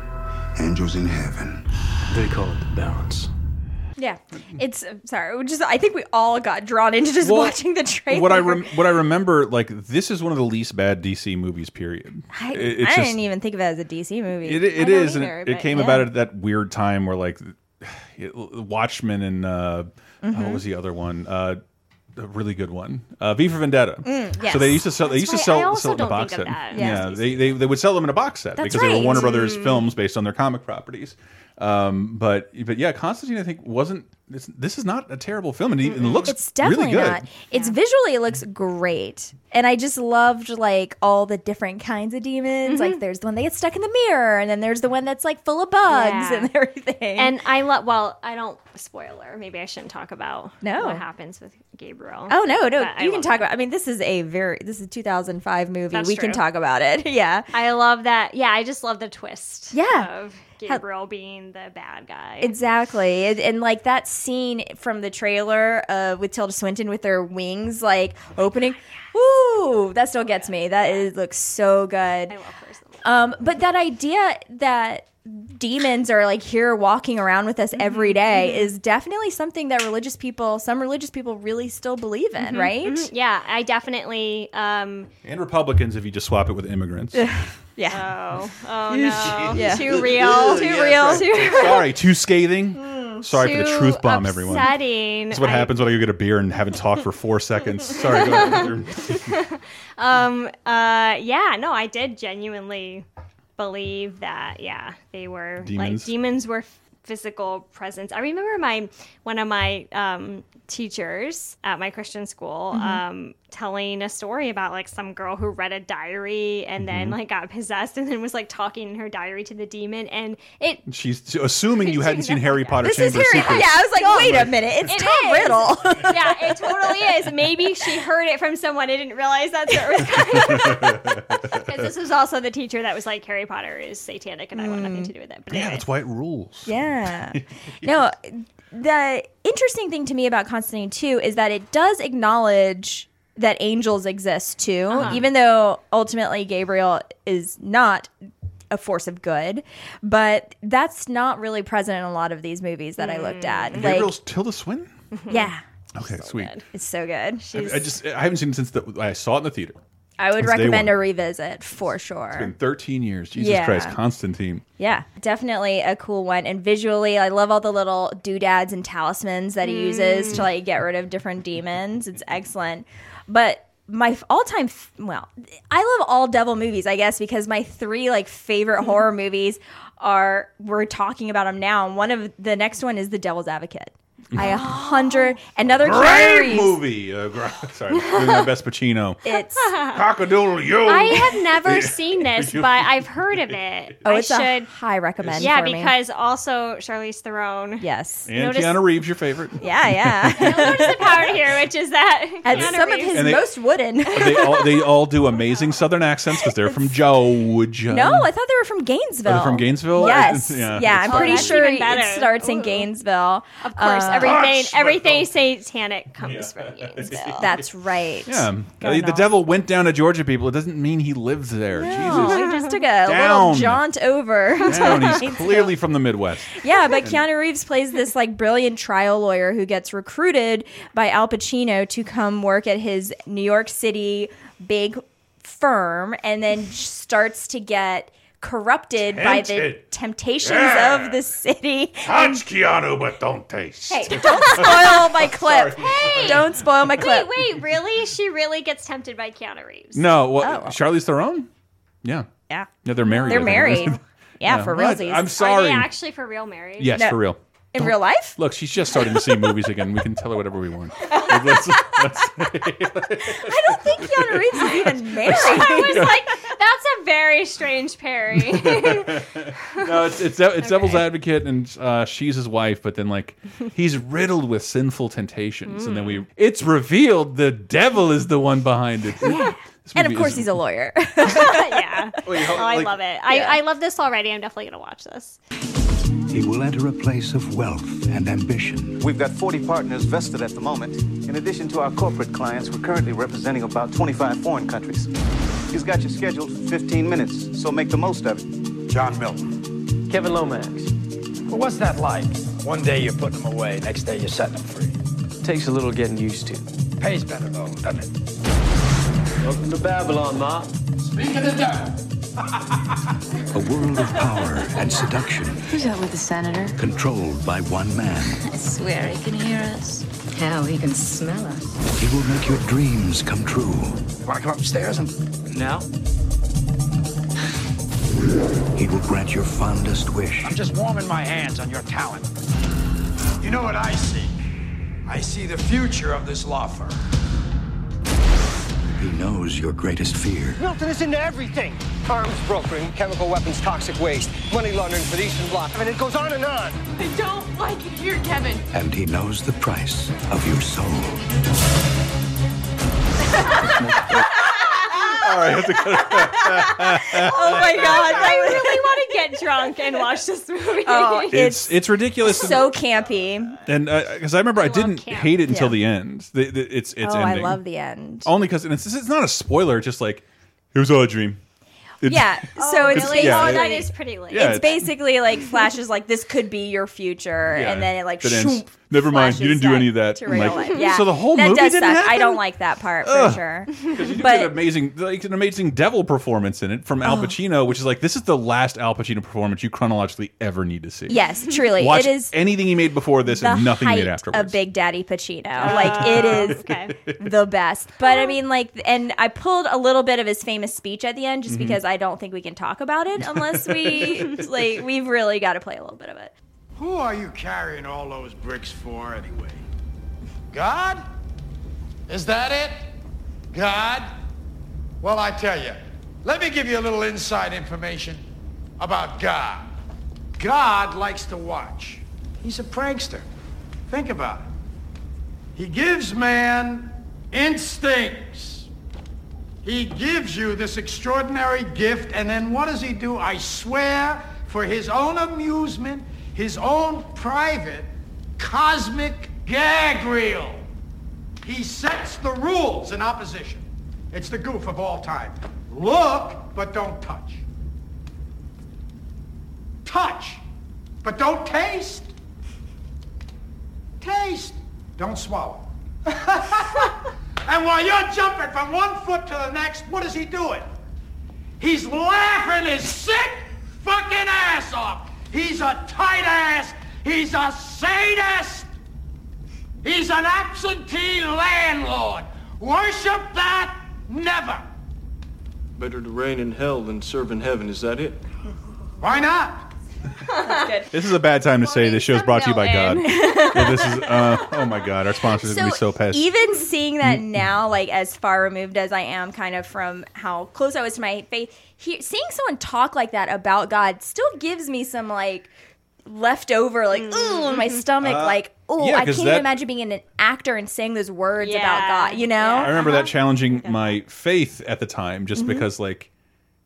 angels in heaven. They call it the balance. Yeah, it's uh, sorry. Just I think we all got drawn into just Well, watching the trailer. What I rem what I remember, like this is one of the least bad DC movies. Period. I, It- I just- didn't even think of it as a DC movie. It, I it and either, it, it came yeah. about at that weird time where like it, Watchmen and uh, Mhm. what was the other one? Uh, a really good one, uh, V for Vendetta. Mm, So they used to sell. They That's used to right. Sell, sell it in a box set. that. Yeah, they, they they would sell them in a box set That's because they were. Warner Brothers Mm. films based on their comic properties. Um, but but yeah, Constantine I think wasn't. This, this is not a terrible film, and it even looks It's definitely really good. not. It's visually it looks great, and I just loved like all the different kinds of demons. Like mm-hmm. there's the one that gets stuck in the mirror, and then there's the one that's like full of bugs Yeah. and everything. And I love. Well, I don't spoiler. Maybe I shouldn't talk about No. what happens with Gabriel. Oh no, no, But I you can love talk about. I mean, this is a very this is a 2005 movie. That's we can talk about it. Yeah, I love that. Yeah, I just love the twist. Yeah. of Gabriel being the bad guy. exactly. And, and like that scene from the trailer uh, with Tilda Swinton with her wings like opening. Ooh, that still gets me. That is looks so good. I love her. Um, but that idea that demons are like here walking around with us Mm-hmm, every day is definitely something that religious people, some religious people, really still believe in, Mhm, right? mhm. Yeah, I definitely. Um, And Republicans, if you just swap it with immigrants. yeah. Oh, oh no. Yeah. Too real. Too real. Too. Sorry, too scathing. Sorry for the truth bomb, everyone. upsetting. That's what I- happens when I go get a beer and haven't talked for four seconds. Sorry. Go ahead. um. Uh. Yeah. No, I did genuinely believe that. Yeah, they were Demons? like demons were physical presence. I remember my one of my um, teachers at my Christian school Mhm. um, telling a story about like some girl who read a diary and then Mhm. like got possessed and then was like talking in her diary to the demon and it She's assuming you hadn't seen Harry Potter This is Chamber of Harry. Secrets. Yeah, I was like, No. wait a minute, it's It Tom is. Riddle. yeah, it totally is. Maybe she heard it from someone and didn't realize that's where it was coming Because this was also the teacher that was like, Harry Potter is satanic and I want nothing to do with it. But Yeah, anyway. that's why it rules. Yeah. no, the interesting thing to me about Constantine too is that it does acknowledge that angels exist too, Uh-huh. even though ultimately Gabriel is not a force of good. But that's not really present in a lot of these movies that I looked at. Like, Gabriel's Tilda Swinton? yeah, Okay, sweet. it's so good. I, I just I haven't seen it since the, I saw it in the theater. I would Since recommend a revisit for sure. It's been 13 years. Jesus Yeah. Christ, Constantine. Yeah, definitely a cool one. And visually, I love all the little doodads and talismans that he uses to like get rid of different demons. It's excellent. But my all-time f- well, I love all devil movies, I guess, because my three like favorite horror movies are we're talking about them now. And one of the next one is The Devil's Advocate. I a hundred another Keanu Great Reeves. movie. Uh, gr- sorry, doing my best Pacino. It's Cockadoodle yo. I have never seen this, but I've heard of it. oh, I it's should. a high recommend. yeah, for me. because also Charlize Theron. yes, And Notice- Keanu Reeves, your favorite. yeah, yeah. Notice the power here, which is that At Keanu some of Reeves- his And they- most wooden. they all they all do amazing Southern accents because they're from Georgia. No, I thought they were from Gainesville. Are they from Gainesville? Yes. Yeah, yeah, I'm pretty that's sure even better. it starts in Gainesville. Of course, everything Hush, everything satanic comes from Gainesville. That's right. Yeah, Going Uh, the off. devil went down to Georgia. People, it doesn't mean he lives there. No, Jesus, he just took a little jaunt over. to down. He's clearly from the Midwest. Yeah, but Keanu Reeves plays this like brilliant trial lawyer who gets recruited by Al Pacino to come work at his New York City big firm and then starts to get corrupted by the temptations Yeah. of the city. Touch Keanu, but don't taste. Hey, don't spoil my clip. Hey! Don't spoil my clip. Wait, wait, really? She really gets tempted by Keanu Reeves. No, well, Oh. Charlize Theron. Yeah, Yeah. yeah, they're married. They're married. Yeah, for What? realsies. I'm Are sorry. they actually for real married? yes, No. for real. In real life? Look, she's just starting to see movies again. We can tell her whatever we want. Let's- let's- I don't think Keanu Reeves is even married. I was like, That's a very strange pairing. no, it's it's, it's Devil's Advocate, and uh, she's his wife. But then, like, he's riddled with sinful temptations, and then we it's revealed the devil is the one behind it. This And of course, is- he's a lawyer. yeah. Wait, oh, I like- love it. I, I love this already. I'm definitely gonna watch this. He will enter a place of wealth and ambition. We've got 40 partners vested at the moment. In addition to our corporate clients, we're currently representing about 25 foreign countries. He's got you scheduled for 15 minutes, so make the most of it. John Milton. Kevin Lomax. Well, what's that like? One day you're putting them away, next day you're setting them free. Takes a little getting used to. Pays better though, doesn't it? Welcome to Babylon, Ma. Speak of the devil. A world of power and seduction, Who's that with the senator? controlled by one man. I swear he can hear us. Hell, he can smell us. He will make your dreams come true. Want to come upstairs and Now? He will grant your fondest wish. I'm just warming my hands on your talent. You know what I see? I see the future of this law firm. He knows your greatest fear. Milton is into everything. Arms brokering, chemical weapons, toxic waste, money laundering for the Eastern Bloc. I mean, it goes on and on. I don't like it here, Kevin. And he knows the price of your soul. All right, I have to cut it. oh my god! I really want to get drunk and watch this movie. Oh, It's it's ridiculous. so campy. and uh, because I remember I, didn't camp. hate it until Yeah. the end. The, the, it's it's oh, ending. I love the end. only because it's, it's not a spoiler. Just like here's all a dream. It's- Yeah, oh, so it's It's- yeah, oh, it- that is pretty late. Yeah, it's basically like flashes like this could be your future, Yeah. and then it like That ends. shoomp, Never mind, you didn't do any of that. to real like, life. Yeah, so the whole that movie does didn't suck. I don't like that part for Ugh. sure. Because you do But- get amazing, like an amazing devil performance in it from Al Oh. Pacino, which is like this is the last Al Pacino performance you chronologically ever need to see. Yes, truly, Watch it is anything he made before this and nothing he height made afterwards. A Big Daddy Pacino. like it is the best. But I mean, like, and I pulled a little bit of his famous speech at the end just Mm-hmm. Mhm. because I don't think we can talk about it unless we like. We've really got to play a little bit of it. Who are you carrying all those bricks for anyway? God? Is that it? God? Well, I tell you, let me give you a little inside information about God. God likes to watch. He's a prankster. Think about it. He gives man instincts. He gives you this extraordinary gift, and then what does he do? I swear, for his own amusement, his own private cosmic gag reel. He sets the rules in opposition. It's the goof of all time. Look, but don't touch. Touch, but don't taste. Taste, don't swallow. and while you're jumping from one foot to the next, what is he doing? He's laughing his sick fucking ass off. He's a tight ass. He's a sadist. He's an absentee landlord. Worship that? Never. Better to reign in hell than serve in heaven, is that it? Why not? This is a bad time to say this show's brought to you by God. Milton. Yeah, this is uh, oh my God, our sponsors are gonna be so pissed. Even seeing that now, like as far removed as I am, kind of from how close I was to my faith, he, seeing someone talk like that about God still gives me some like leftover, like ooh, in my stomach, Uh, like ooh, yeah, I 'cause can't that- even imagine being an actor and saying those words Yeah. about God. You know, I remember Uh-huh. that challenging my faith at the time, just Mhm. because like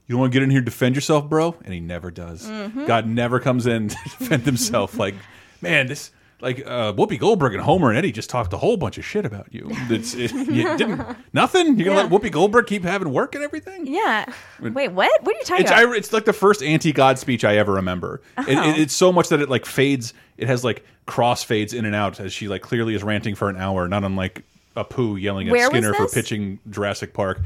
you don't want to get in here and defend yourself, bro, and he never does. Mhm. God never comes in to defend himself. like, man, this like uh, Whoopi Goldberg and Homer and Eddie just talked a whole bunch of shit about you. It's it, you didn't nothing. You're gonna Yeah. let Whoopi Goldberg keep having work and everything. Yeah. Wait, what? What are you talking It's about? I, it's like the first anti-God speech I ever remember. It, Oh. it- it's so much that it like fades. It has like cross fades in and out as she like clearly is ranting for an hour, not unlike a poo yelling at Where Skinner for pitching Jurassic Park.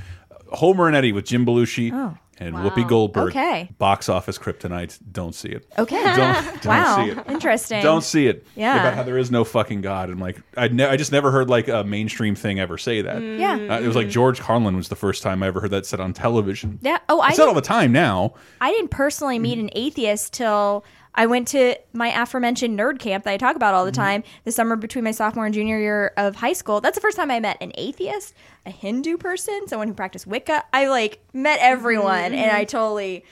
Homer and Eddie with Jim Belushi Oh. And Wow. Whoopi Goldberg. Okay. Box office kryptonite. Don't see it. Okay. Don't, don't Wow. see it. Interesting. Don't see it. Yeah. About how there is no fucking God. I'm like, I, ne I just never heard like a mainstream thing ever say that. Yeah. Uh, it was like George Carlin was the first time I ever heard that said on television. Yeah. Oh, I It's said all the time now. I didn't personally meet an atheist till I went to my aforementioned nerd camp that I talk about all the time the summer between my sophomore and junior year of high school. That's the first time I met an atheist, a Hindu person, someone who practiced Wicca. I like met everyone, and I totally.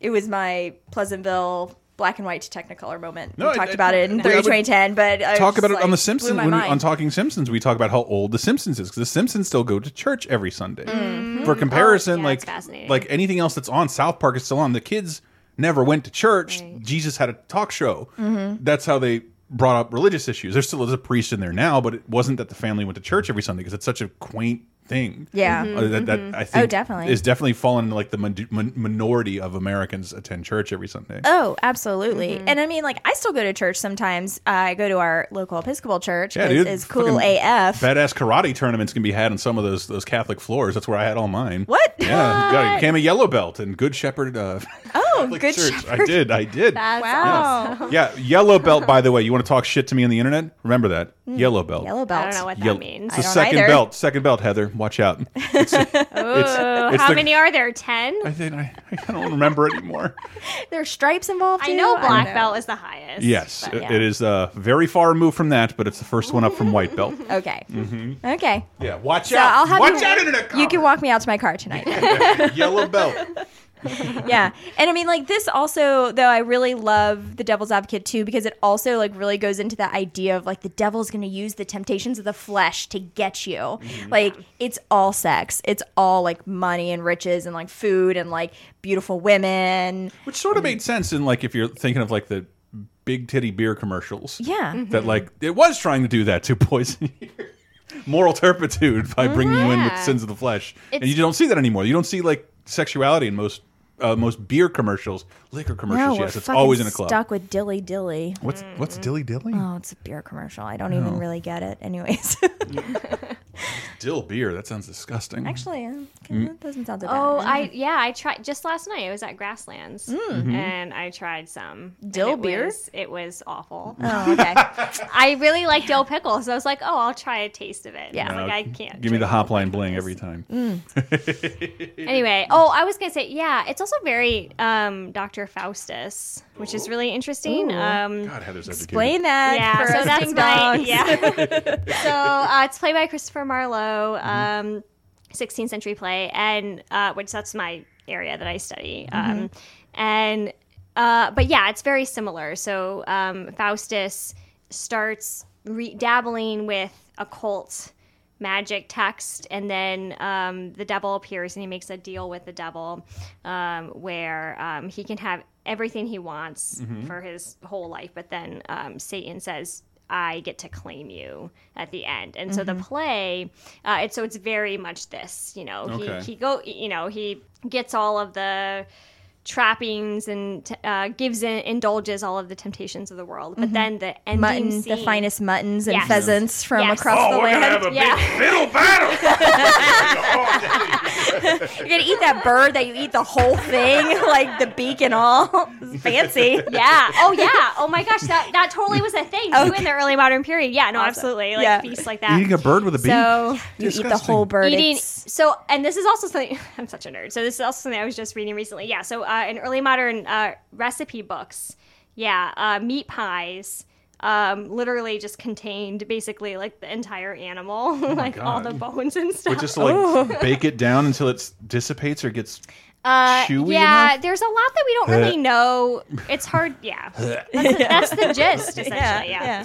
It was my Pleasantville black and white to Technicolor moment. No, we talked I- about it in I 30 2010, but I talk about it on The Simpsons. When, mind. on Talking Simpsons, we talk about how old The Simpsons is because The Simpsons still go to church every Sunday. Mhm. For comparison, Oh, yeah, like like anything else that's on, South Park is still on. The kids never went to church. Jesus had a talk show. Mhm. That's how they brought up religious issues. There still is a priest in there now, but it wasn't that the family went to church every Sunday because it's such a quaint thing. Yeah. Uh, that, that Mhm. I Oh, definitely. is definitely fallen into like the min min minority of Americans attend church every Sunday. Oh, absolutely. Mm-hmm. And I mean, like, I still go to church sometimes. Uh, I go to our local Episcopal church. Yeah, dude. it's cool Fucking AF. Badass karate tournaments can be had on some of those those Catholic floors. That's where I had all mine. What? Yeah, got, became a yellow belt and Good Shepherd. Uh, Oh, Catholic good Church. shepherd. I did. I did. That's Wow. awesome. Yeah, yellow belt. By the way, you want to talk shit to me on the internet? Remember that yellow belt. Hmm. Yellow belt. I don't know what that Yellow- means. It's the I don't second either. belt. Second belt, Heather. Watch out. It's, it's, Ooh, it's how the- many are there? Ten? I think I, I don't remember anymore. There are stripes involved. I too? know don't black know. belt is the highest. Yes, but it- yeah. it is uh, very far removed from that, but it's the first one up from white belt. Okay. hmm Okay. Yeah, watch So out. I'll have watch you, out, internet. You can walk me out to my car tonight. yellow belt. yeah. And I mean like this also though I really love the devil's advocate too because it also like really goes into that idea of like the devil's going to use the temptations of the flesh to get you. Mm-hmm. Like it's all sex. It's all like money and riches and like food and like beautiful women. Which sort of made sense in like if you're thinking of like the big titty beer commercials. Yeah. That like it was trying to do that to poison your moral turpitude by bringing you in with Yeah. sins of the flesh, and you don't see that anymore. You don't see like sexuality in most uh, most beer commercials, liquor commercials. no, yes, it's always in a club. Stuck with dilly dilly. What's what's dilly dilly? Oh, it's a beer commercial. I don't even Oh. really get it. Anyways, Dill beer. That sounds disgusting. actually, uh, Mm. that doesn't sound so bad. Oh, I yeah, I tried just last night. I was at Grasslands Mm-hmm. and I tried some Dill it beer? Was, it was awful. Oh, okay. I really like dill pickle, so I was like, oh, I'll try a taste of it. Yeah. I No, like I can't. Give me the drink hopline bling every time. Anyway, oh, I was gonna say, yeah, it's also very um, Dr. Faustus, which is really interesting. Ooh. Um, God, Heather's educated. Explain that. yeah, for so us that's ding my yeah. so uh, it's played by Christopher Marlowe, Mm-hmm. um, 16th century play, and uh, which that's my area that I study. Um, and uh, but yeah, it's very similar. So um, Faustus starts re- dabbling with occult magic text and then um, the devil appears and he makes a deal with the devil um, where um, he can have everything he wants for his whole life but then um, satan says i get to claim you at the end. And so the play uh, it's so it's very much this you know Okay. he, he go you know he gets all of the trappings and uh, gives in indulges all of the temptations of the world but then the ending Mutton, the finest muttons and Yes. pheasants from Yes. across Oh, the we're gonna land. have a Yeah. big fiddle battle. You're gonna eat that bird that you eat the whole thing, like the beak and all. It's fancy. Yeah. Oh, yeah. Oh my gosh, that that totally was a thing too in the early modern period. Yeah. No, Awesome. absolutely. Like Yeah. feasts like that. Eating a bird with a beak. So You eat the whole bird. eating. It's- So, and this is also something. I'm such a nerd. So this is also something I was just reading recently. Yeah. So uh, in early modern uh, recipe books, yeah, uh, meat pies. Um, literally just contained basically like the entire animal, like all the bones and stuff. But just to, like bake it down until it dissipates or gets Uh, chewy yeah, enough? there's a lot that we don't really know. It's hard. Yeah, that's, that's the gist essentially. Yeah. yeah.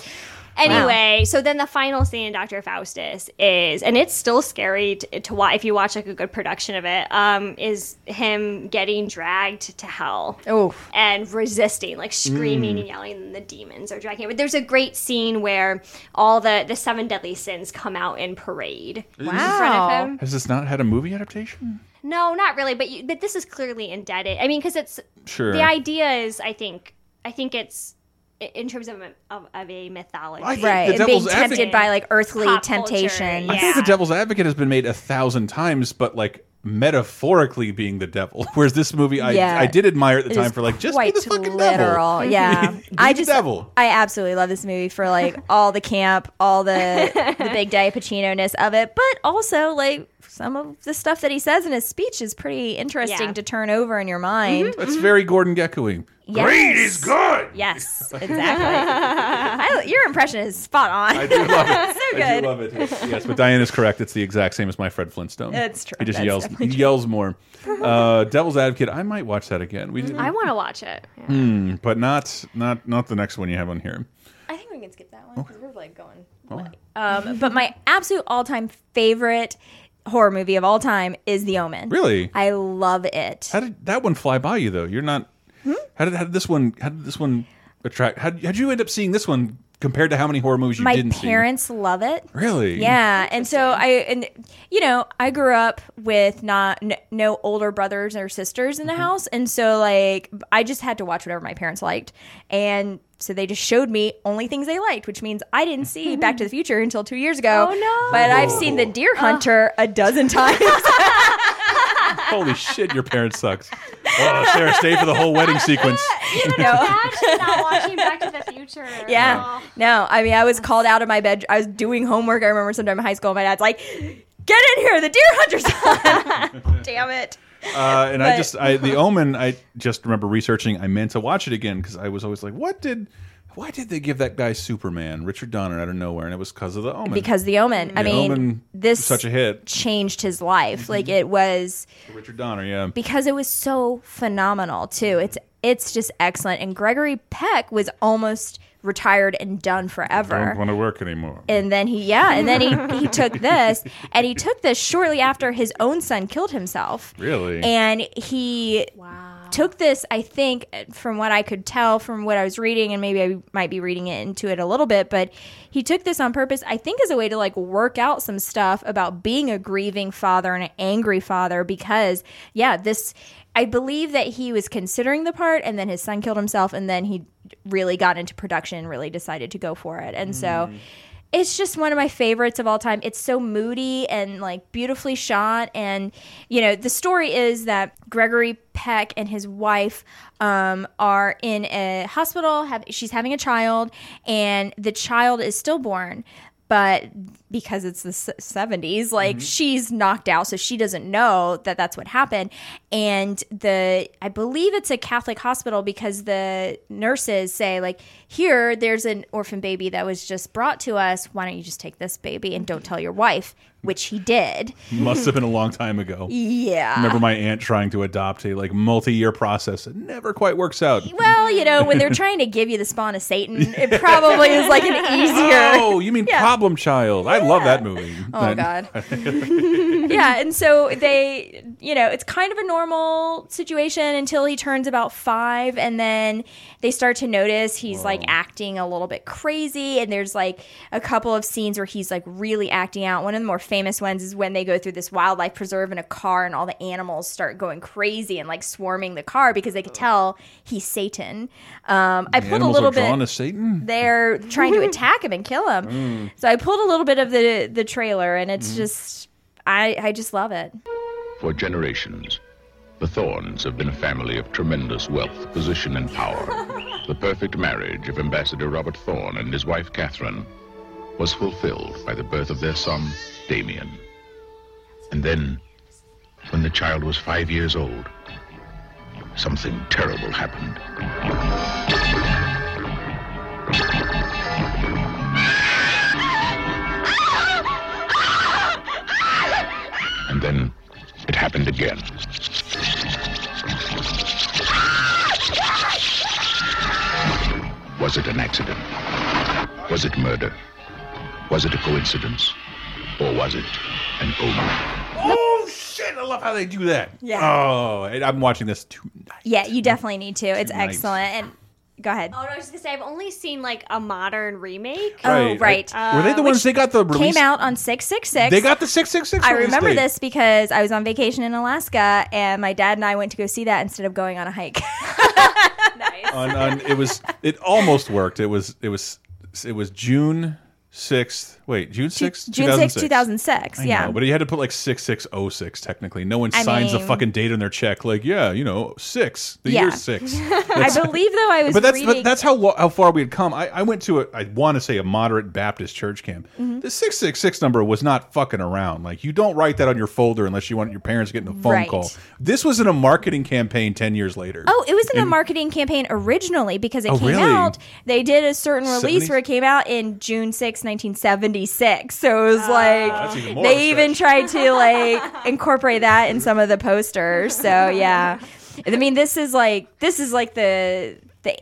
Anyway, so then the final scene in Doctor Faustus is, and it's still scary to, to watch if you watch like a good production of it. Um, is him getting dragged to hell Oh, and resisting, like screaming and yelling, and the demons are dragging him. But there's a great scene where all the the seven deadly sins come out in parade in front Wow. of him. Has this not had a movie adaptation? No, not really, but you, but this is clearly indebted. I mean, because it's Sure. the idea is, I think, I think it's i- in terms of a, of, of a mythology. I think right. The And being Devil's tempted Advocate- by like earthly Pop culture, temptation. I think the Devil's Advocate has been made a thousand times, but like metaphorically being the devil. Whereas this movie, I Yeah. I did admire at the It time for like just be the fucking literal. devil. Yeah, Be I the just devil. I absolutely love this movie for like all the camp, all the the big day Pacino ness of it, but also like some of the stuff that he says in his speech is pretty interesting Yeah. to turn over in your mind. That's very Gordon Gekkoing. Yes. Greed is good. Yes, exactly. I, your impression is spot on. I do love it. so I good. do love it. Yes, but Diane is correct. It's the exact same as my Fred Flintstone. That's true. He just That's yells. definitely He true. yells more. Uh, Devil's Advocate. I might watch that again. We did, I want to watch it. Hmm, but not not not the next one you have on here. I think we can skip that one because we're like going. Um, but my absolute all-time favorite horror movie of all time is The Omen. Really? I love it. How did that one fly by you though? You're not. Hmm? How did how did this one? How did this one attract? How how'd you end up seeing this one compared to how many horror movies you my didn't see? parents love it. Really? Yeah, and so I and you know I grew up with not n- no older brothers or sisters in the mm-hmm. house, and so like I just had to watch whatever my parents liked, and so they just showed me only things they liked, which means I didn't see mm-hmm. Back to the Future until two years ago. Oh, no. But I've seen The Deer Hunter a dozen times. Holy shit! Your parents sucks. Oh, Sarah, stay for the whole wedding sequence. you know. Imagine not watching Back to the Future. Yeah. No, I mean, I was called out of my bed. I was doing homework. I remember sometime in high school. My dad's like, "Get in here, the deer hunter's on." Damn it. Uh, and I just, I the Omen. I just remember researching. I meant to watch it again because I was always like, what did, why did they give that guy Superman, Richard Donner, out of nowhere? And it was because of the Omen. Because the Omen. I The mean, Omen this such a hit. changed his life. Mm-hmm. Like it was Richard Donner, yeah. because it was so phenomenal too. It's it's just excellent. And Gregory Peck was almost retired and done forever. Don't want to work anymore. and then he yeah and then he, he took this and he took this shortly after his own son killed himself Really? and he took this i think from what i could tell from what i was reading and maybe i might be reading it into it a little bit but he took this on purpose i think as a way to like work out some stuff about being a grieving father and an angry father because yeah this I believe that he was considering the part and then his son killed himself and then he really got into production and really decided to go for it. And so mm. It's just one of my favorites of all time. It's so moody and like beautifully shot. And, you know, the story is that Gregory Peck and his wife um, are in a hospital. Have, she's having a child, and the child is stillborn. But because it's the 70s, like mm-hmm. she's knocked out, so she doesn't know that that's what happened. And the, I believe it's a Catholic hospital because the nurses say, like, here, there's an orphan baby that was just brought to us. Why don't you just take this baby and don't mm-hmm. tell your wife? Which he did. Must have been a long time ago. Yeah. Remember my aunt trying to adopt a like multi-year process. It never quite works out. Well, you know, when they're trying to give you the spawn of Satan, it probably is like an easier. Oh, you mean Problem Child? I love that movie. Oh, God. yeah, and so they, you know, it's kind of a normal situation until he turns about five, and then they start to notice he's like acting a little bit crazy, and there's like a couple of scenes where he's like really acting out. One of the more famous ones is when they go through this wildlife preserve in a car, and all the animals start going crazy and like swarming the car because they could tell he's Satan. Um, I The pulled a little bit drawn to Satan. they're trying to attack him and kill him. Mm. So I pulled a little bit of the the trailer, and it's Mhm. just I I just love it. For generations, the Thorns have been a family of tremendous wealth, position, and power. the perfect marriage of Ambassador Robert Thorne and his wife Catherine was fulfilled by the birth of their son, Damien. And then, when the child was five years old, something terrible happened. And then it happened again. Was it an accident? Was it murder? Was it a coincidence? Or was it an omen? Oh shit! I love how they do that. Yeah. Oh, I'm watching this too. Yeah, you definitely need to. It's Tonight. excellent. And go ahead. Oh no, I was just gonna say I've only seen like a modern remake. Oh, right. Were they the uh, ones they got the release? Came out on six six six. They got the six six six. I remember this because I was on vacation in Alaska, and my dad and I went to go see that instead of going on a hike. on, on it was it almost worked. It was it was it was June sixth. Wait, June sixth. June 6th, 2006, yeah. know, but you had to put like six six oh six. Technically, no one I signs a fucking date on their check. Like, yeah, you know, six. The Yeah. year six. I believe though I was but that's but that's how how far we had come. I, I went to a I want to say a moderate Baptist church camp. Mhm. The six six six number was not fucking around. Like you don't write that on your folder unless you want your parents getting a phone Right. call. This was in a marketing campaign ten years later. Oh, it was in a marketing campaign originally because it Oh, came really? out. They did a certain release 70s? where it came out in June 6, 1976. So it was ah. That's like they even tried to like incorporate that in some of the posters. So yeah, I mean this is like this is like the the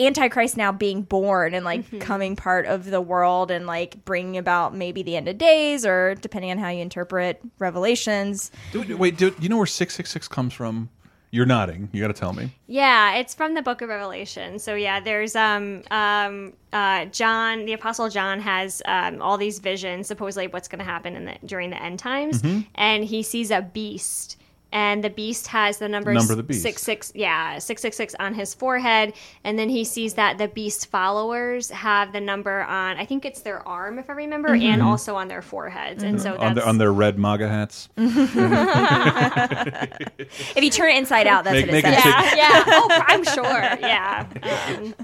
antichrist now being born and like mm-hmm. coming part of the world and like bringing about maybe the end of days or depending on how you interpret revelations Do- wait, do you know where six six six comes from? You're nodding. You got to tell me. Yeah, it's from the Book of Revelation. So yeah, there's um um uh John, the Apostle John has um all these visions, supposedly what's going to happen in the during the end times, Mhm. and he sees a beast. And the beast has the number, Number of the beast. six six yeah six six six on his forehead, and then he sees that the beast followers have the number on I think it's their arm if I remember, Mhm. and Mhm. also on their foreheads, and so on, that's their, on their red MAGA hats. if you turn it inside out that's Make- what it it says take- yeah oh I'm sure yeah um,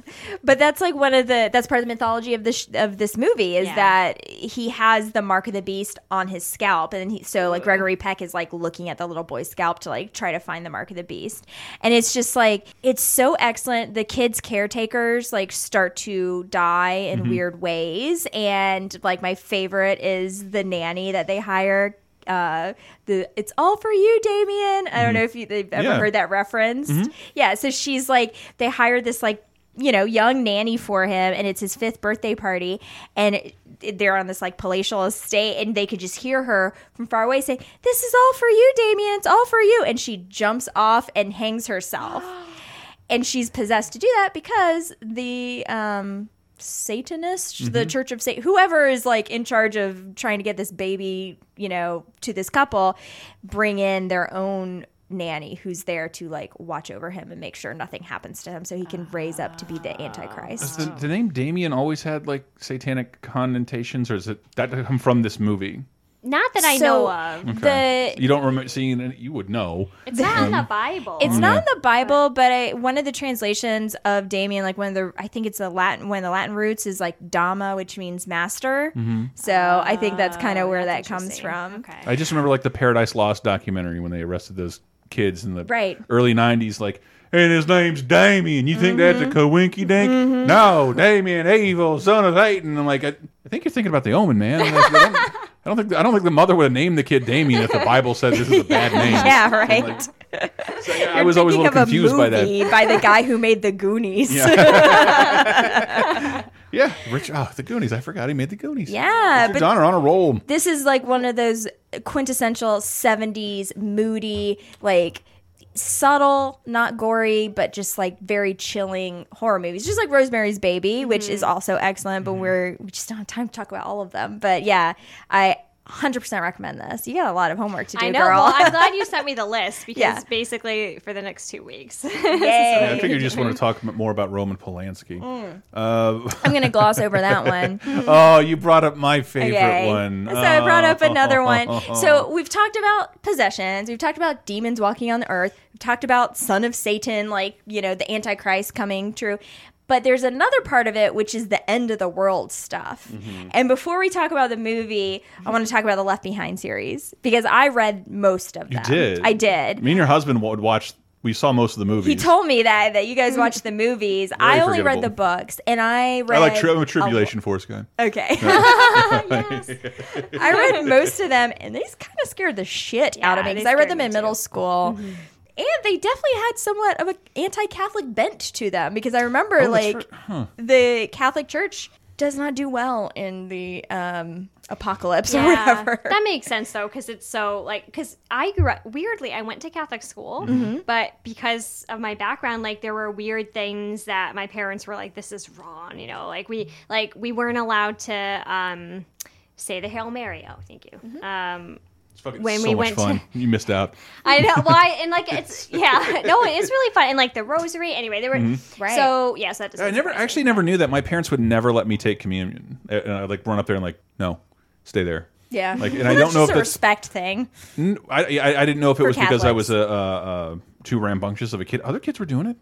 but that's like one of the that's part of the mythology of this of this movie is Yeah. that he has the mark of the beast on his scalp and he so like Gregory Peck is like looking at the little boy's scalp to like try to find the mark of the beast and it's just like it's so excellent the kids caretakers like start to die in Mhm. weird ways and like my favorite is the nanny that they hire uh the it's all for you damien i don't Mhm. know if you, they've ever Yeah. heard that reference Mhm. yeah so she's like they hired this like you know young nanny for him and it's his fifth birthday party and they're on this like palatial estate and they could just hear her from far away say this is all for you damien. It's all for you. And she jumps off and hangs herself. And she's possessed to do that because the um satanists the Mhm. church of satan whoever is like in charge of trying to get this baby you know to this couple bring in their own nanny who's there to like watch over him and make sure nothing happens to him so he can raise up to be the Does antichrist the, the name Damien always had like satanic connotations, or is it that come from this movie? not that I So, know of Okay. you don't remember seeing it. You would know. it's not in Um, the Bible It's Yeah. not in the Bible, but I, one of the translations of Damien, like one of the, I think it's the Latin, one of the Latin roots is like Dama, which means master. Mhm. So I think that's kind of where that comes from. Okay. I just remember like the Paradise Lost documentary when they arrested those kids in the Right. early '90s. Like, and his name's Damien. You think that's a Mhm. coinky dink? Mhm. No, Damien, evil son of Satan. I'm like, I, I think you're thinking about the Omen, man. Like, I, don't, think I don't think the mother would have named the kid Damien if the Bible said this is a bad name. Yeah, right. I was always a little confused by movie that. by the guy who made the Goonies. Yeah, Rich. Oh, the Goonies. I forgot he made the Goonies. Yeah, Richard but- Donner on a roll. this is like one of those quintessential 70s moody like subtle not gory but just like very chilling horror movies just like rosemary's baby which mm-hmm. is also excellent but mm-hmm. we're we just don't have time to talk about all of them but yeah i 100% recommend this you got a lot of homework to do I know. girl Well, I'm glad you sent me the list because Yeah. basically for the next two weeks. Yeah, I figured you just want to talk more about Roman Polanski. Mm. Uh, I'm gonna gloss over that one. oh, you brought up my favorite Okay. one. So I brought up another one. Oh. So we've talked about possessions. We've talked about demons walking on the earth. We've talked about son of Satan, like, you know, the Antichrist coming true. But there's another part of it, which is the end of the world stuff. Mm-hmm. And before we talk about the movie, I want to talk about the Left Behind series because I read most of you them. did. I did. Me and your husband would watch. We saw most of the movies. He told me that that you guys watched the movies. I only read the books, and I read. I like tri- I'm a a- Tribulation Force guy. Okay. I read most of them, and they just kind of scared the shit out of me because I read them me in middle school. Mm-hmm. And they definitely had somewhat of an anti-Catholic bent to them because I remember Oh, like right. Huh. the Catholic Church does not do well in the um, apocalypse or whatever. that makes sense though, because it's so like because I grew up weirdly. I went to Catholic school, Mhm. but because of my background, like there were weird things that my parents were like, "This is wrong," you know. Like we like we weren't allowed to um, say the Hail Mary. Oh, thank you. Um, fucking when so we much went fun. to You missed out. I know why and like it's yeah no it's really fun and like the rosary anyway they were Mhm. Right. so yes that doesn't I never actually never knew that. My parents would never let me take communion. Uh, And I'd like run up there and like, no, stay there. Yeah. Like, and I don't know if just a that's respect thing. I didn't know if it For was because I was a, uh, uh, too rambunctious of a kid. Other kids were doing it.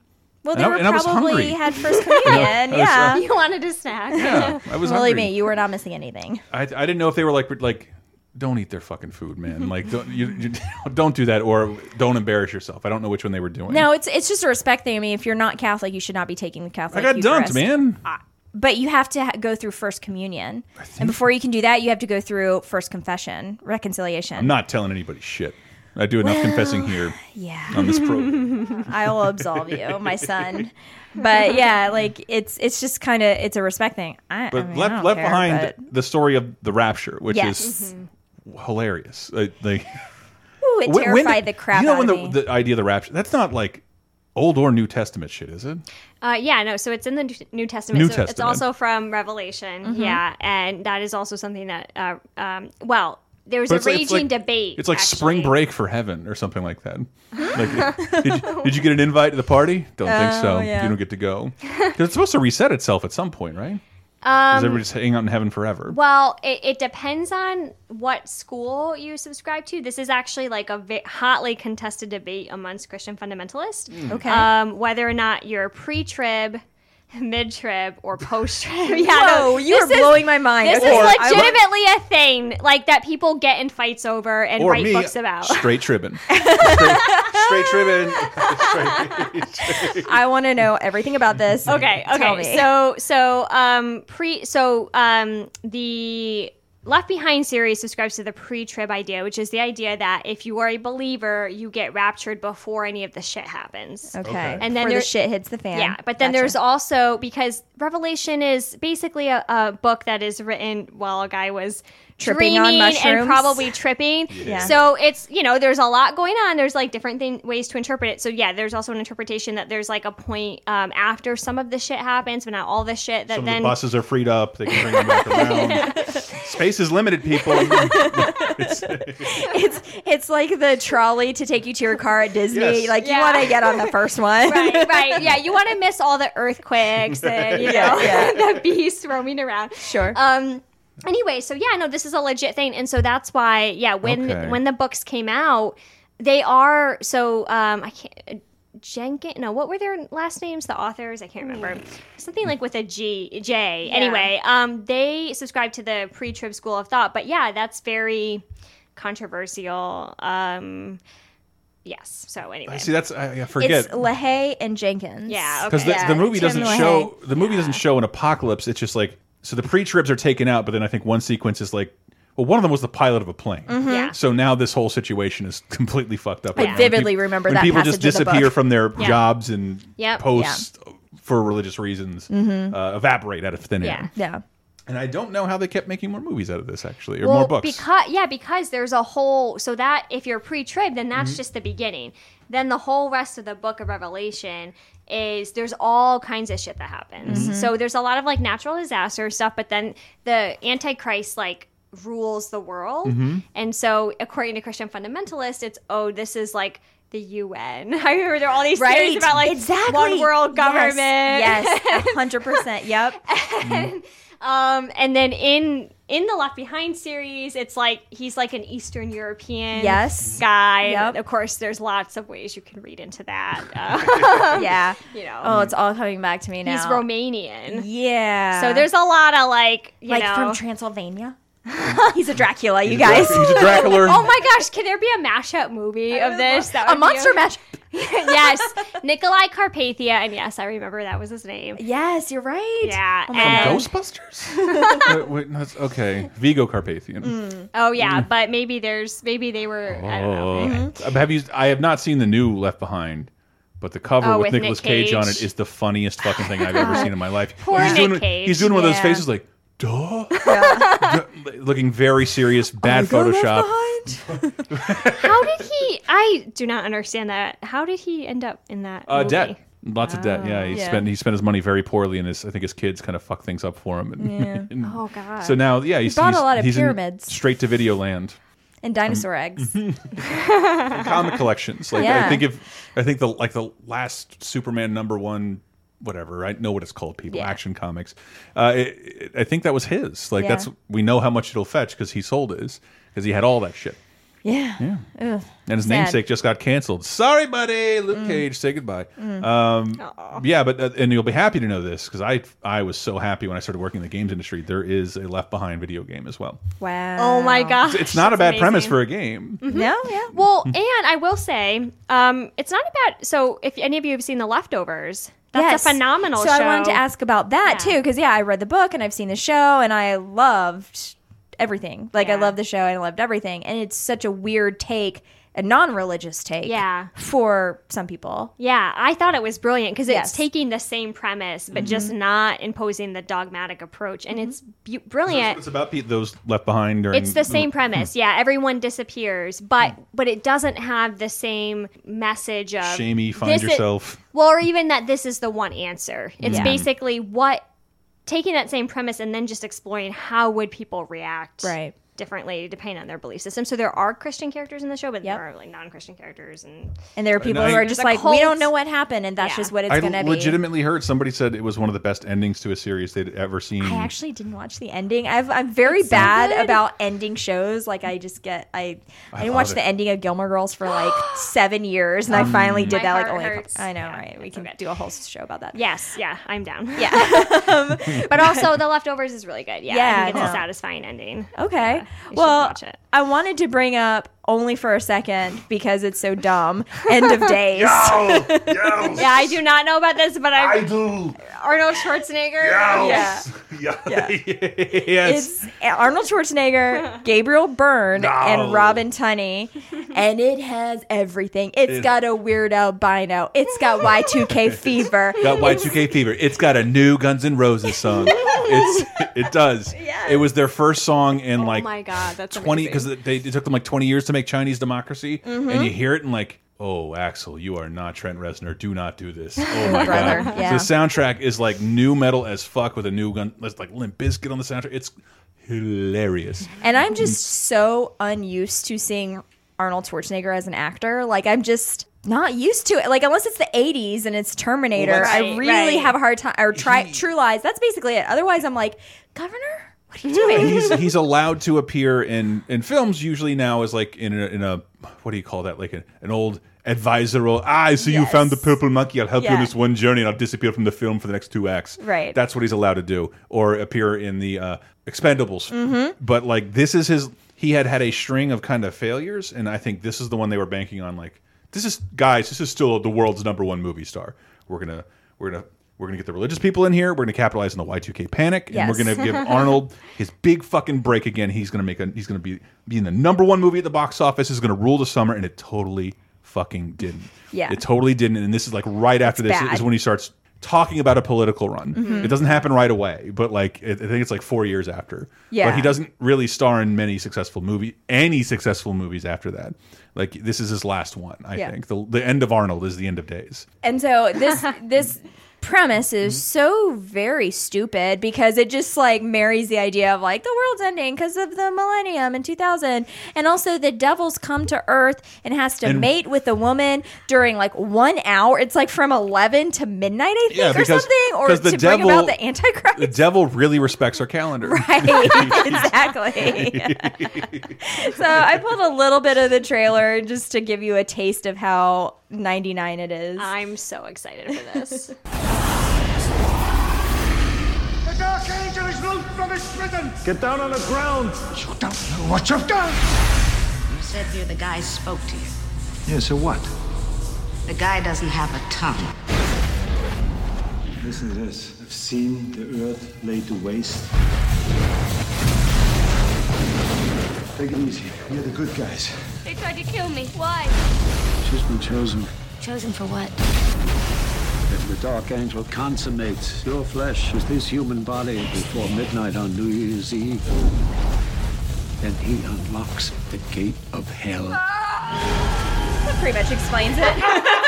Well, And they I- were and probably had first communion. I was, uh, yeah. you wanted a snack Yeah, I was Believe hungry. me, you were not missing anything. I, I didn't know if they were like like don't eat their fucking food, man. Like don't you, you don't do that or don't embarrass yourself. I don't know which one they were doing. No, it's it's just a respect thing. I mean, if you're not Catholic, you should not be taking the Catholic. I got Eucharist. man. But you have to ha go through First Communion, and before you can do that, you have to go through First Confession, reconciliation. I'm not telling anybody shit. I do enough Well, confessing here yeah. on this program. I will absolve you, my son. But yeah, like it's it's just kind of it's a respect thing. I, But I mean, left left care, behind but- the story of the rapture, which Yes. is mm-hmm. Hilarious. Uh, like Ooh, it when- when terrified did- the crap You know out when of the, me. the idea of the rapture? That's not like Old or New Testament shit, is it? Uh, yeah, no. So it's in the New- New Testament. New so It's also from Revelation. Mhm. Yeah, and that is also something that. Uh, um, well, there's But a it's like- raging it's like- debate. It's like actually. spring break for heaven or something like that. Like, did, you, did you get an invite to the party? Don't think so. Oh, yeah. You don't get to go because it's supposed to reset itself at some point, right? Because Um, everybody's hanging out in heaven forever. Well, it, it depends on what school you subscribe to. This is actually like a vi- hotly contested debate amongst Christian fundamentalists. Mm. Okay. Um, whether or not you're pre-trib, mid-trib, or post-trib. yeah, Whoa, no, you this are is- blowing my mind. This Okay. is legitimately a thing, like that people get in fights over and or write me, books about. straight tribbing. straight, straight tribbing. I want to know everything about this. Okay, Tell okay. me. So so um pre so um the Left Behind series subscribes to the pre-trib idea, which is the idea that if you are a believer, you get raptured before any of the shit happens. Okay. Okay. And then Before the shit hits the fan. Yeah, but then Gotcha. there's also because Revelation is basically a, a book that is written while a guy was Tripping on mushrooms and probably tripping. Yeah. So it's you know there's a lot going on. There's like different thing, ways to interpret it. So yeah, there's also an interpretation that there's like a point um, after some of the shit happens, but not all the shit. That Some then of the buses are freed up. They can bring them back around. Space is limited, people. It's- it's it's like the trolley to take you to your car at Disney. Yes. Like you want to get on the first one, right, right. Yeah, you want to miss all the earthquakes and you know yeah. the beasts roaming around. Sure. Um. Anyway, so yeah, no, this is a legit thing, and so that's why, yeah, when Okay. when the books came out, they are so. Um, I can't. Jenkins, no, what were their last names? The authors, I can't remember. Something like with a G, J. Yeah. Anyway, um, they subscribe to the pre-trib school of thought, but yeah, that's very controversial. Um, yes. So anyway, See, that's I, I forget It's LaHaye and Jenkins. Yeah, because the, the movie doesn't show the movie doesn't show an apocalypse. It's just like so the pre-tribs are taken out, but then I think one sequence is like. Well, one of them was the pilot of a plane. Mhm. Yeah. So now this whole situation is completely fucked up. I When vividly peop- remember when that people just passage the disappear book. from their Yeah. jobs and Yep. posts for religious reasons, Mhm. uh, evaporate out of thin air. Yeah. Yeah. And I don't know how they kept making more movies out of this, actually, or well, more books. because yeah, because there's a whole so that if you're pre-trib, then that's Mhm. just the beginning. Then the whole rest of the book of Revelation is there's all kinds of shit that happens. Mhm. So there's a lot of like natural disaster stuff, but then the Antichrist like rules the world. Mm-hmm. Mhm. And so according to Christian fundamentalists, it's oh, this is like the UN. I remember there are all these Right. theories about like Exactly. one world government. Yes, hundred percent. Yep. Um, and then in in the Left Behind series, it's like he's like an Eastern European Yes. guy. Yep. Of course, there's lots of ways you can read into that. Uh, yeah. you know. Oh, it's all coming back to me now. He's Romanian. Yeah. So there's a lot of like, you like know, from Transylvania. He's a Dracula, you He's a guys. He's a Dracula. Oh my gosh, can there be a mashup movie of this? That A would be monster mash. yes, Nicolae Carpathia, and yes, I remember that was his name. Yes, you're right. Yeah, Oh and- Ghostbusters? Wait, wait, no, okay. Vigo Carpathian. Mm. Oh yeah, Mm. but maybe there's maybe they were. I don't know. Oh, Mm-hmm. have you? I have not seen the new Left Behind, but the cover Oh, with, with Nicolas Nick Cage. on it is the funniest fucking thing I've ever seen in my life. Poor he's Nick doing, Cage. He's doing one of those Yeah. faces like, duh, Duh, looking very serious, bad go Left Photoshop. How did he? I do not understand that. How did he end up in that? Uh, movie? debt, lots of debt. Yeah, he Oh, yeah. spent he spent his money very poorly, and his I think his kids kind of fuck things up for him. And, Yeah. and Oh, God. So now, yeah, he's bought a lot of he's in pyramids. straight to video land. And dinosaur eggs. comic collections. Like I think if I think the like the last Superman number one, whatever I know what it's called, people Yeah. action comics. Uh, it, it- I think that was his. Like Yeah. that's we know how much it'll fetch because he sold his because he had all that shit. Yeah. Yeah. Ugh. And his Sad. namesake just got canceled. Sorry, buddy. Luke Mm. Cage, say goodbye. Mm. Um, yeah, but uh, and you'll be happy to know this because I I was so happy when I started working in the games industry. There is a Left Behind video game as well. Wow. Oh my gosh. It's, it's not a bad That's premise for a game. No, yeah. Well, and I will say, um, it's not about. So, if any of you have seen The Leftovers, that's Yes. a phenomenal so show. I wanted to ask about that too, because yeah, I read the book and I've seen the show, and I loved everything. Like I loved the show and I loved everything, and it's such a weird take, a non-religious take, Yeah. for some people. Yeah, I thought it was brilliant because Yes. it's taking the same premise, but just Mhm. not imposing the dogmatic approach, and it's bu- brilliant. what it's about Pete, those left behind during. It's the same premise. Hmm. Yeah, everyone disappears, but but it doesn't have the same message of Shamey, find this is- yourself. well, or even that this is the one answer. It's Yeah. basically what taking that same premise and then just exploring how would people react right differently depending on their belief system. So there are Christian characters in the show, but there are like non-Christian characters and And there are people And who are just There's a like, we don't know what happened, and that's just what it's I gonna be. legitimately heard somebody said it was one of the best endings to a series they'd ever seen. I actually didn't watch the ending. I've, I'm very so bad good. about ending shows. Like I just get I I, I didn't watch it. the ending of Gilmore Girls for like seven years, and I mm. finally did that. Like heart only hurts. I know, right? We can do a whole show about that. Yes, yeah, I'm down. Yeah. but also the leftovers is really good. Yeah, Yeah, I think it's a satisfying ending. Okay. Should well, watch it. I wanted to bring up only for a second because it's so dumb. End of days. Yeah, I do not know about this, but I, I do. Arnold Schwarzenegger. Yes. Yeah. It's Arnold Schwarzenegger, Gabriel Byrne, and Robin Tunney, and it has everything. It's It- got a weird albino. It's got Y2K fever. Got Y2K fever. It's got a new Guns N' Roses song. It's it does. It was their first song in like oh my god, that's twenty because they it took them like twenty years to make Chinese democracy, Mhm. and you hear it and like. Oh, Axl, you are not Trent Reznor. Do not do this. Oh my Brother, god! yeah. The soundtrack is like nu metal as fuck with a new gun. It's like Limp Bizkit on the soundtrack. It's hilarious. And I'm just so unused to seeing Arnold Schwarzenegger as an actor. Like I'm just not used to it. Like unless it's the 80s and it's Terminator, Well, I really Right, right. have a hard time. Or try True Lies. That's basically it. Otherwise, I'm like, Governor, what are you doing? he's he's allowed to appear in in films usually now as like in a, in a what do you call that like a, an old advisoral ah so you found the purple monkey I'll help you on Yeah. this one journey and I'll disappear from the film for the next two acts Right. that's what he's allowed to do or appear in the uh, Expendables Mhm. but like this is his he had had a string of kind of failures and I think this is the one they were banking on like this is guys this is still the world's number one movie star we're gonna we're gonna we're gonna get the religious people in here. We're gonna capitalize on the Y2K panic, and we're gonna give Arnold his big fucking break again. He's gonna make a he's gonna be be in the number one movie at the box office. Is gonna rule the summer, and it totally fucking didn't. Yeah. it totally didn't. And this is like right after this bad. is when he starts talking about a political run. Mhm. It doesn't happen right away, but like it, I think it's like four years after. Yeah. but he doesn't really star in many successful movie any successful movies after that. Like this is his last one. I Yeah. think the the end of Arnold is the end of days. And so this this premise is mm-hmm. so very stupid because it just like marries the idea of like the world's ending because of the millennium in 2000 and also the devil's come to earth and has to And- mate with a woman during like one hour it's like from 11 to midnight i think Yeah, or something or because to the bring devil- about the antichrist The devil really respects our calendar. Right, exactly. so I pulled a little bit of the trailer just to give you a taste of how 99 it is. I'm so excited for this. The Dark Angel is loose from his prison! Get down on the ground! You don't know what you've done! You said here the guy spoke to you. Yeah, so what? The guy doesn't have a tongue. Listen to this. I've seen the earth laid to waste. Take it easy. You're the good guys. They tried to kill me. Why? She's been chosen. Chosen for what? If the Dark Angel consummates your flesh with his human body before midnight on New Year's Eve, then he unlocks the gate of hell. That pretty much explains it.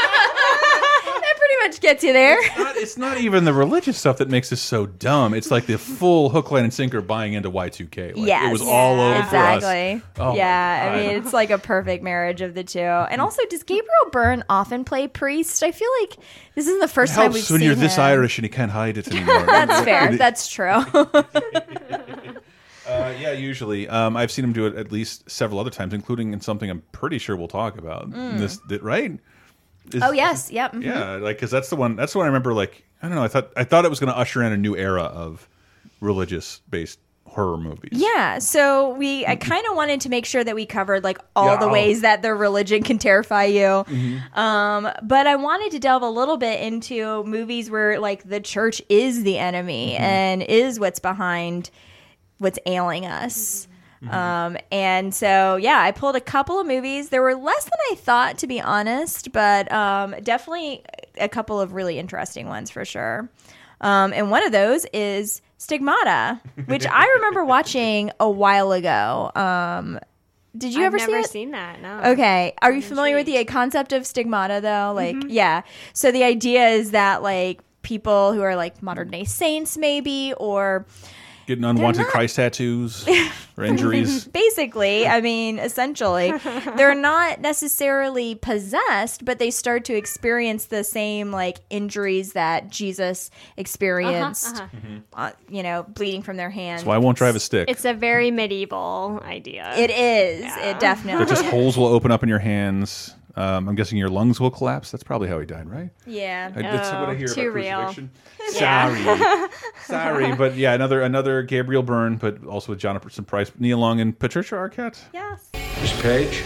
pretty much gets you there. It's not even the religious stuff that makes this so dumb. It's like the full hook, line, and sinker buying into Y2K. Like, yes, it was all over exactly. us. Oh yeah, I mean, it's like a perfect marriage of the two. And also, does Gabriel Byrne often play priest? I feel like this isn't the It first time we've helps when seen you're this. Irish and you can't hide it anymore. That's fair. That's true. Uh, yeah, usually. Um, I've seen him do it at least several other times, including in something I'm pretty sure we'll talk about. Mm. This, right? Is- oh yes, yep. mhm. Yeah, like because that's the one. That's the one I remember. Like I don't know. I thought I thought it was going to usher in a new era of religious based horror movies. Yeah, so we I kind of wanted to make sure that we covered like all Yeah. the ways that the religion can terrify you. Mhm. Um, but I wanted to delve a little bit into movies where like the church is the enemy Mm-hmm. and is what's behind what's ailing us. Mm-hmm. Um, and so yeah, I pulled a couple of movies. There were less than I thought, to be honest, but um, definitely a couple of really interesting ones for sure. Um, and one of those is Stigmata, which I remember watching a while ago. Um, did you I've ever see never seen that. No. Okay. Are you familiar with the concept of stigmata though? Like, yeah. So the idea is that like people who are like modern day saints maybe or Getting unwanted not- Christ tattoos or injuries. Basically, I mean, essentially, they're not necessarily possessed, but they start to experience the same like injuries that Jesus experienced. Uh-huh, uh, you know, bleeding from their hands. So I won't drive a stick. It's a very medieval idea. It is. It definitely. But just holes will open up in your hands. Um, I'm guessing your lungs will collapse. That's probably how he died, right? Yeah. I, that's what I hear too about real. Sorry, sorry, but yeah, another another Gabriel Byrne, but also with Jonathan Pryce, Nia Long, and Patricia Arquette. Yes. Miss Page,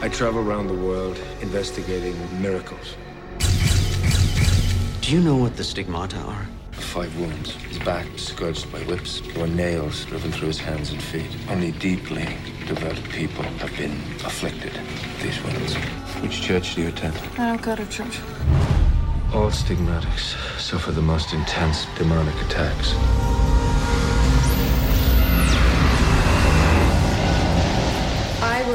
I travel around the world investigating miracles. Do you know what the stigmata are? Five wounds. His back was scourged by whips. There were nails driven through his hands and feet. Only deeply devoted people have been afflicted with these wounds. Which church do you attend? I don't go to church. All stigmatics suffer the most intense demonic attacks.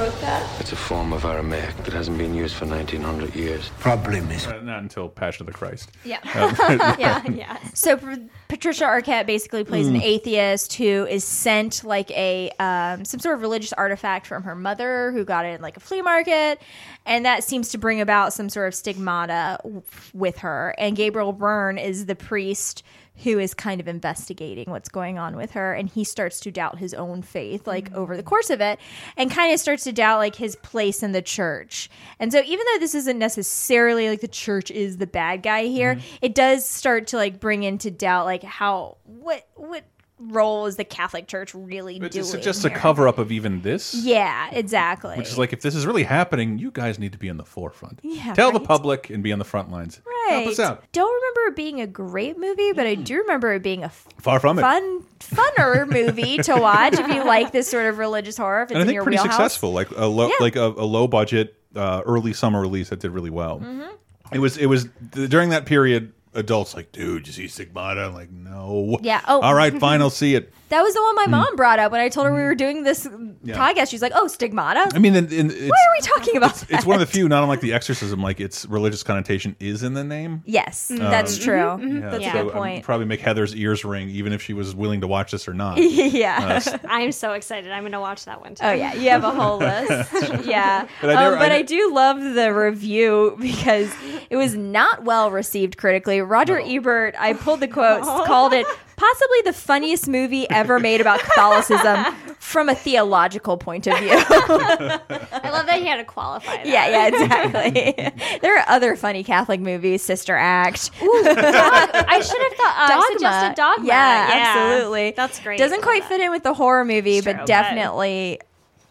Wrote that. It's a form of Aramaic that hasn't been used for 1900 years. Probably miss. Uh, not until Passion of the Christ. Yeah. Uh, yeah, yeah. So P- Patricia Arquette basically plays an Mm. atheist who is sent like a um, some sort of religious artifact from her mother, who got it in like a flea market, and that seems to bring about some sort of stigmata w- with her. And Gabriel Byrne is the priest who is kind of investigating what's going on with her and he starts to doubt his own faith like mm. over the course of it and kind of starts to doubt like his place in the church. And so even though this isn't necessarily like the church is the bad guy here mm-hmm. it does start to like bring into doubt like how what what role is the catholic church really It's doing just, just a cover up of even this. yeah exactly Which is like, if this is really happening, you guys need to be in the forefront. Yeah, Tell the public and be on the front lines. right Help us out. don't remember it being a great movie but i do remember it being a Far from it. fun funner movie to watch if you like this sort of religious horror if it's and I in think your pretty wheelhouse. successful. Like a low, Yeah. like a, a low budget, uh, early summer release that did really well. Mm-hmm. It was, it was during that period. Adults like, dude, you see Stigmata? I'm like, no. Yeah. Oh. all right, fine, I'll see it. That was the one my mom brought up when I told her we were doing this. Yeah. podcast. She's like, "Oh, stigmata." I mean, and, and it's, Why are we talking about that? it's one of the few, not unlike the exorcism, like its religious connotation is in the name. Yes, Um, that's true. Yeah, That's so a good um, point. probably make Heather's ears ring, even if she was willing to watch this or not. yeah. Uh, I'm so excited. I'm going to watch that one too. Oh yeah, you have a whole list. yeah, But but, I I, never- um, but I I, ne- do love the review because it was not well received critically. Roger Ebert, I pulled the quotes, called it possibly the funniest movie ever made about Catholicism from a theological point of view. I love that he had to qualify that. yeah, yeah, exactly. there are other funny Catholic movies, Sister Act. I should have thought uh, suggested Dogma. Yeah, absolutely. That's great. Doesn't quite fit in with the horror movie, true, but but- definitely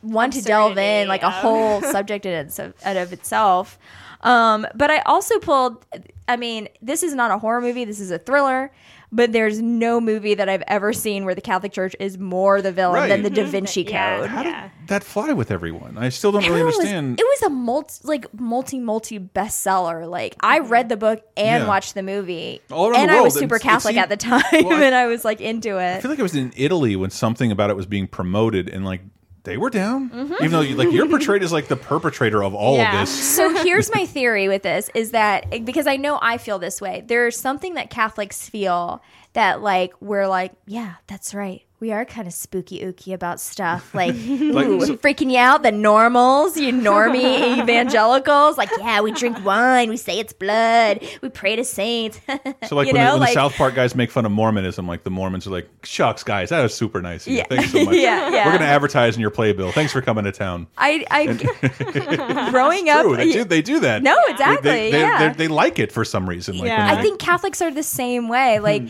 one to delve in, like a whole subject in out of itself. Um, but I also pulled. I mean, this is not a horror movie. This is a thriller. But there's no movie that I've ever seen where the Catholic Church is more the villain than the Da Vinci mm-hmm. Code. How did that fly with everyone? I still don't really It was- understand. It was a multi, like multi, multi bestseller. Like I mm-hmm. read the book and Yeah. watched the movie, All around and the I was super it Catholic seemed- at the time, Well, I- and I was like into it. I feel like it was in Italy when something about it was being promoted, and like they were down, Mhm. even though you, like you're portrayed as like the perpetrator of all of this. So here's my theory with this is that because I know I feel this way, there's something that Catholics feel that like we're like, yeah, that's right. We are kind of spooky ooky about stuff. Like, Like, ooh, so- freaking you out, the normals, you normie evangelicals. Like, yeah, we drink wine, we say it's blood, we pray to saints. So like you when, know, the, when like, the South Park guys make fun of Mormonism, like the Mormons are like, "Shucks, guys, that was super nice. Yeah. Thanks so much. Yeah, yeah. We're gonna advertise in your playbill. Thanks for coming to town." I, I growing up, True, they do. They do that. No, They- exactly. They, they, yeah. they, they like it for some reason. Like when I think Catholics are the same way. Like,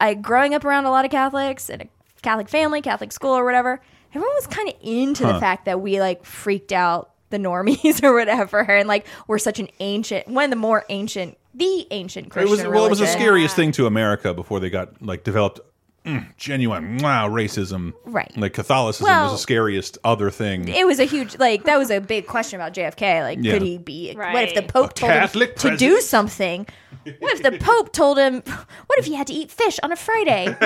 I growing up around a lot of Catholics in a Catholic family, Catholic school, or whatever. Everyone was kind of into Huh. the fact that we like freaked out the normies or whatever, and like we're such an ancient, one of the more ancient, the ancient it Christian was well, it was the religion. scariest thing to America before they got like developed mm, genuine wow racism. Right. Like Catholicism Well- was the scariest other thing. It was a huge like that was a big question about JFK. Like, Yeah. could he be? What if the Pope A told him Catholic to do something? What if the Pope told him? What if he had to eat fish on a Friday?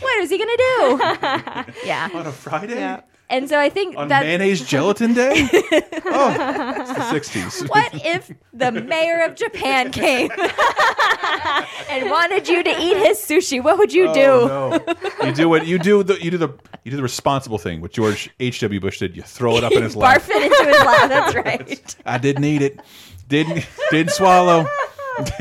what is he gonna do? yeah, on a Friday. And so I think On that mayonnaise gelatin day? oh, it's the sixties. What if the mayor of Japan came and wanted you to eat his sushi? What would you oh, do? Oh, no. You do what you do. The you do the you do the responsible thing. What George H. W. Bush did. You throw it up in his lap. Barf it into his lap. That's right. I didn't eat it. Didn't didn't swallow. Sometimes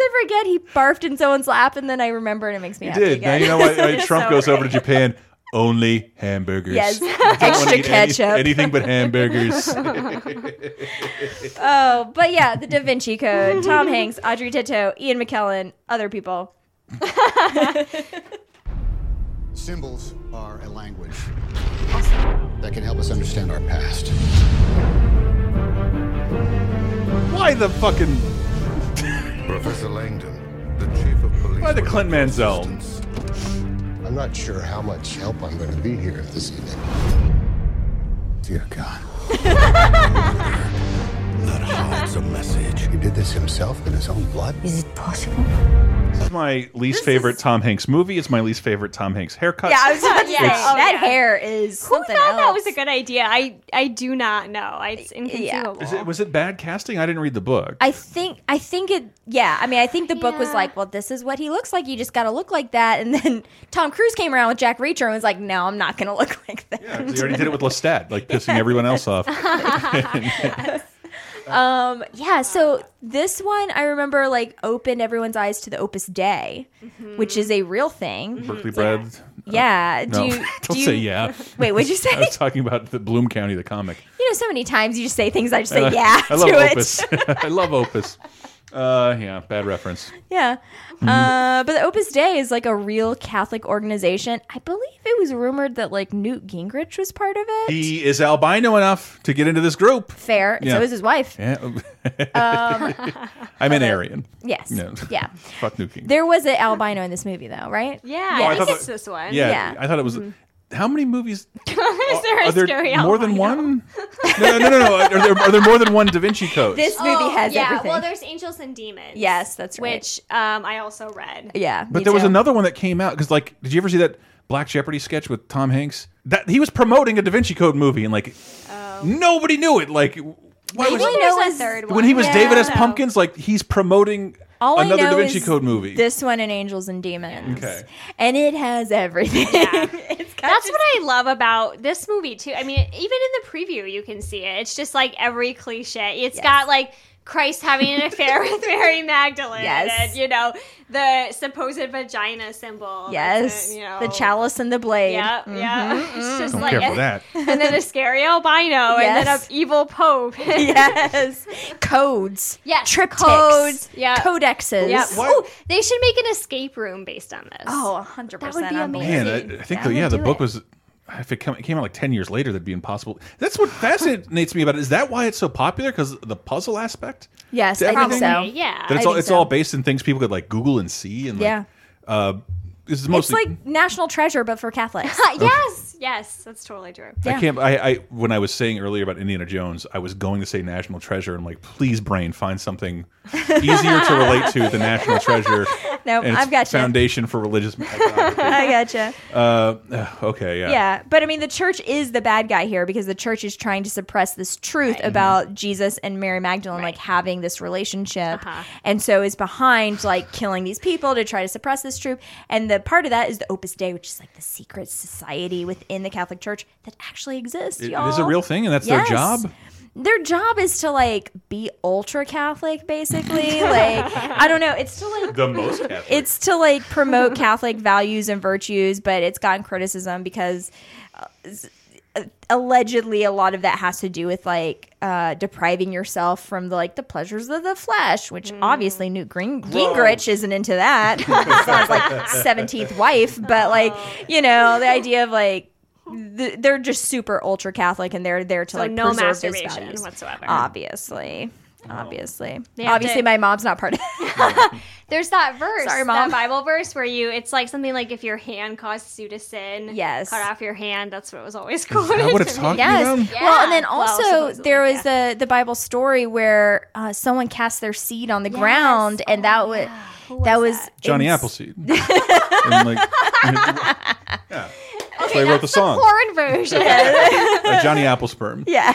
I forget he barfed in someone's lap, and then I remember, and it makes me He happy did. Now you know why, why Trump so goes over to. Japan. Only hamburgers. Yes. You don't wanna Extra eat any- ketchup. anything but hamburgers. oh, but yeah, the Da Vinci Code. Tom Hanks, Audrey Tautou, Ian McKellen, other people. Symbols are a language that can help us understand our past. Why the fucking? Professor Langdon, the chief of police. Why the Clint Manziel? I'm not sure how much help I'm going to be here this evening. Dear God. that hides a message. He did this himself in his own blood. Is it possible? This is my least favorite Tom Hanks movie. It's my least favorite Tom Hanks haircut. Yeah, I was about to say Oh, that yeah. hair is Who something thought that was a good idea? I I do not know. It's inconceivable. Is it, was it bad casting? I didn't read the book. I think I think it yeah, I mean I think the book was like, well, this is what he looks like. You just gotta look like that. And then Tom Cruise came around with Jack Reacher and was like, No, I'm not gonna look like that. Yeah, 'cause he already did it with Lestat, like pissing everyone else off. um yeah, so this one I remember like opened everyone's eyes to the Opus Dei, which is a real thing. Berkeley Breathed. Yeah. No, Do you, don't do you, say yeah. Wait, what'd you say? I was talking about the Bloom County, the comic. You know, so many times you just say things I just say Uh, yeah I love to Opus. it. I love Opus. Uh, yeah, bad reference. Yeah. Mm-hmm. Uh, but the Opus Dei is like a real Catholic organization. I believe it was rumored that like Newt Gingrich was part of it. He is albino enough to get into this group. Fair. Yeah. So is his wife. Yeah. Um, I'm an Aryan. Yes. No. Yeah. Fuck Nuke. There was an albino in this movie, though, right? Yeah, No, I I think thought it's that- this one. Yeah, Yeah. I thought it was. How many movies Is there a are there? scary More than one? No, no, no, no. Are there, are there more than one Da Vinci Code? This movie Oh, has yeah. everything. Well, there's Angels and Demons. Yes, that's right. Which um, I also read. yeah. But me there was another one that came out because, like, did you ever see that Black Jeopardy sketch with Tom Hanks? That he was promoting a Da Vinci Code movie, and like nobody knew it. Like, why Maybe was there's a third one. when he was Yeah. David S. Pumpkins? Like, he's promoting All I another know Da Vinci is Code movie. This one and Angels and Demons. Okay. And it has everything. it's That's just- what I love about this movie too. I mean, even in the preview, you can see it. It's just like every cliche. It's got like Christ having an affair with Mary Magdalene, Yes. and you know the supposed vagina symbol. Yes. that's, you know, The chalice and the blade. Yeah, yeah. Mhm, It's just Don't like care for that. and then a scary albino, yes. and then Yes. an evil pope. yes. Codes. Yes, Triptychs. codes. Yeah. Codexes. Yeah. Why- Oh, they should make an escape room based on this. Oh, 100%. That would be amazing. board. Man, I, I think I the, yeah, the book it. was. If it, come, it came out like ten years later, that'd be impossible. That's what fascinates me about it. Is that why it's so popular? Because the puzzle aspect. Yes, I think so. Yeah. That it's I all think it's so. all based in things people could like Google and see and like, Yeah. Uh, this is It's like National Treasure, but for Catholics. yes. Yes, that's totally true. I can't. I, I when I was saying earlier about Indiana Jones, I was going to say National Treasure. I'm like, please, brain, find something easier to relate to than National Treasure. Nope, and I've got gotcha. Foundation for religious. iconography. I gotcha. Uh, okay, yeah. Yeah, but I mean, the church is the bad guy here because the church is trying to suppress this truth about Jesus and Mary Magdalene, like having this relationship, and so is behind like killing these people to try to suppress this truth. And the part of that is the Opus Dei, which is like the secret society within the Catholic Church that actually exists. It- it y'all. is a real thing, and that's their job? Their job is to like be ultra Catholic, basically. like I don't know, it's to like The most Catholic. it's to like promote Catholic values and virtues, but it's gotten criticism because uh, s- allegedly a lot of that has to do with like uh, depriving yourself from the like the pleasures of the flesh, which obviously Newt Green- Gingrich isn't into that. his like seventeenth wife, but like you know the idea of like. th- They're just super ultra Catholic, and they're there to So like no preserve masturbation values. whatsoever. Obviously, obviously, They obviously, to- my mom's not part of it. There's that verse, Sorry, Mom. that Bible verse where you, it's like something like if your hand causes you to sin, Yes. cut off your hand. That's what was always quoted. that what it's to me. talking Yes. about? Well, and then also supposedly, there was the the Bible story where uh, someone cast their seed on the ground, and that was that was Johnny ins- Appleseed. And, like, yeah. That's why I wrote the song. Porn version. Uh, Johnny Applesperm. Yeah.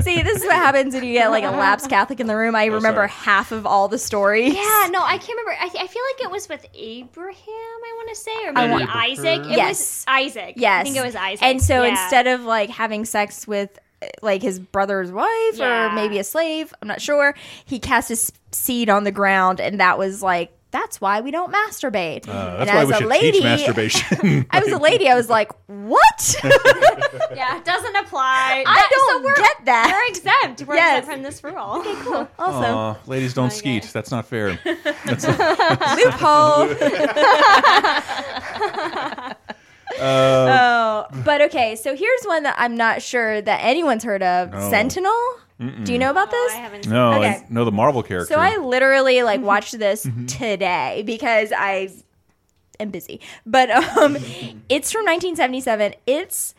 See, this is what happens when you get like a lapsed Catholic in the room. I remember sorry. half of all the stories. Yeah, no, I can't remember. I, th- I feel like it was with Abraham. I want to say, or maybe want- Isaac. It Yes. was Isaac. Yes. I think it was Isaac. And so Yeah. instead of like having sex with like his brother's wife Yeah. or maybe a slave, I'm not sure, he cast his seed on the ground, and that was like. That's why we don't masturbate. Uh, And why as we a should lady- teach masturbation. I was a lady. I was like, "What? yeah, it doesn't apply. I That- don't so we're, get that." We're exempt. We're Yes. exempt from this rule. Okay, cool. Also, Aw, ladies don't skeet. That's not fair. That's not, Loophole. Uh, oh, but okay. So here's one that I'm not sure that anyone's heard of. Oh. Sentinel. Mm-mm. Do you know about this? no, Okay. I know the Marvel character. So I literally like watched this Mm-hmm. today because I am busy. But um it's from 1977. It's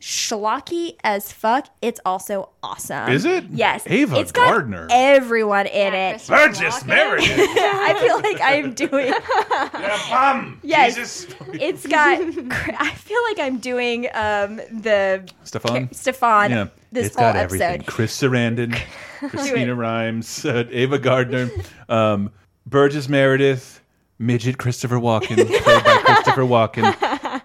schlocky as fuck. It's also awesome. Is it? Yes. Ava It's got Gardner. Everyone in it. Burgess Meredith. I feel like I'm doing. bum. Yes. Jesus. It's got. I feel like I'm doing um the Stefon. Stefon. Yeah. This it's whole got episode. everything. Chris Sarandon, Cristina Raines, uh, Ava Gardner, um, Burgess Meredith, midget Christopher Walken, played by Christopher Walken,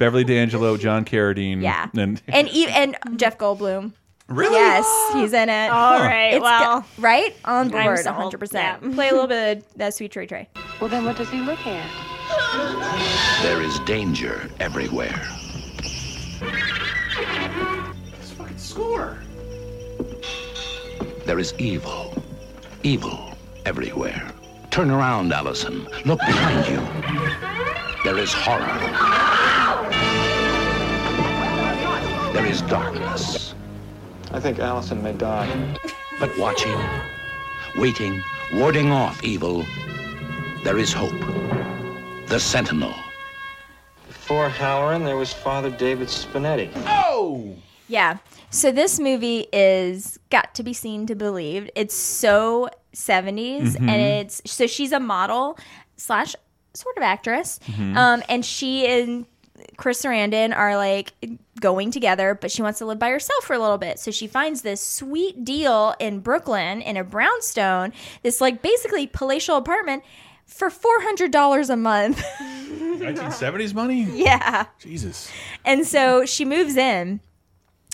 Beverly D'Angelo, John Carradine. Yeah. And, and e- and Jeff Goldblum. Really? Yes, he's in it. All right, It's well, go- right on board, sold. 100. percent Yeah. Play a little bit of that Sweet Trey Trey. Well, then what does he look at? There is danger everywhere. This fucking Score. There is evil. Evil everywhere. Turn around, Allison. Look behind you. There is horror. There is darkness. I think Allison may die. But watching, waiting, warding off evil, there is hope. The Sentinel. Before Halloran, there was Father David Spinetti. Oh! Yeah. So this movie is got to be seen to believed. It's so 70s Mhm. and it's so she's a model slash sort of actress. Mhm. Um and she and Chris Sarandon are like going together, but she wants to live by herself for a little bit. So she finds this sweet deal in Brooklyn in a brownstone, this like basically palatial apartment for $400 a month. 1970s money? yeah. Jesus. And so she moves in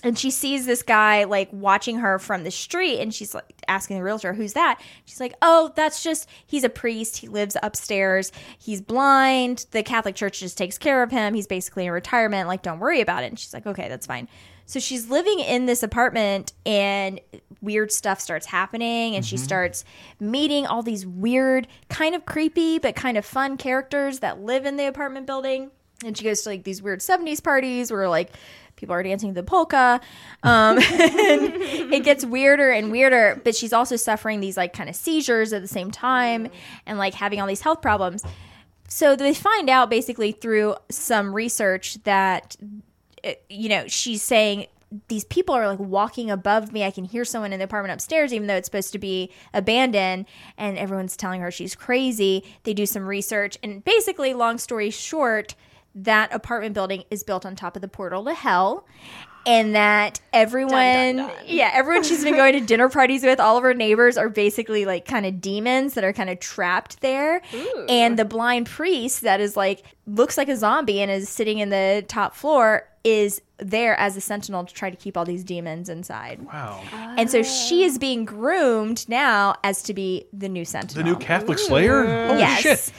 and she sees this guy like watching her from the street and she's like asking the realtor, Who's that? She's like, Oh, that's just, he's a priest. He lives upstairs. He's blind. The Catholic Church just takes care of him. He's basically in retirement. Like, don't worry about it. And she's like, Okay, that's fine. So she's living in this apartment and weird stuff starts happening and she Mhm. starts meeting all these weird, kind of creepy, but kind of fun characters that live in the apartment building. And she goes to like these weird 70s parties where like people are dancing the polka. Um, it gets weirder and weirder, but she's also suffering these like kind of seizures at the same time and like having all these health problems. So they find out basically through some research that uh, you know, she's saying these people are like walking above me. I can hear someone in the apartment upstairs, even though it's supposed to be abandoned. And everyone's telling her she's crazy. They do some research. And basically, long story short, that apartment building is built on top of the portal to hell. And that everyone, yeah, everyone she's been going to dinner parties with, all of her neighbors are basically like kind of demons that are kind of trapped there. And the blind priest that is like, looks like a zombie and is sitting in the top floor is there as a sentinel to try to keep all these demons inside. Wow. And so she is being groomed now as to be the new sentinel. The new Catholic Slayer? Holy yes. shit.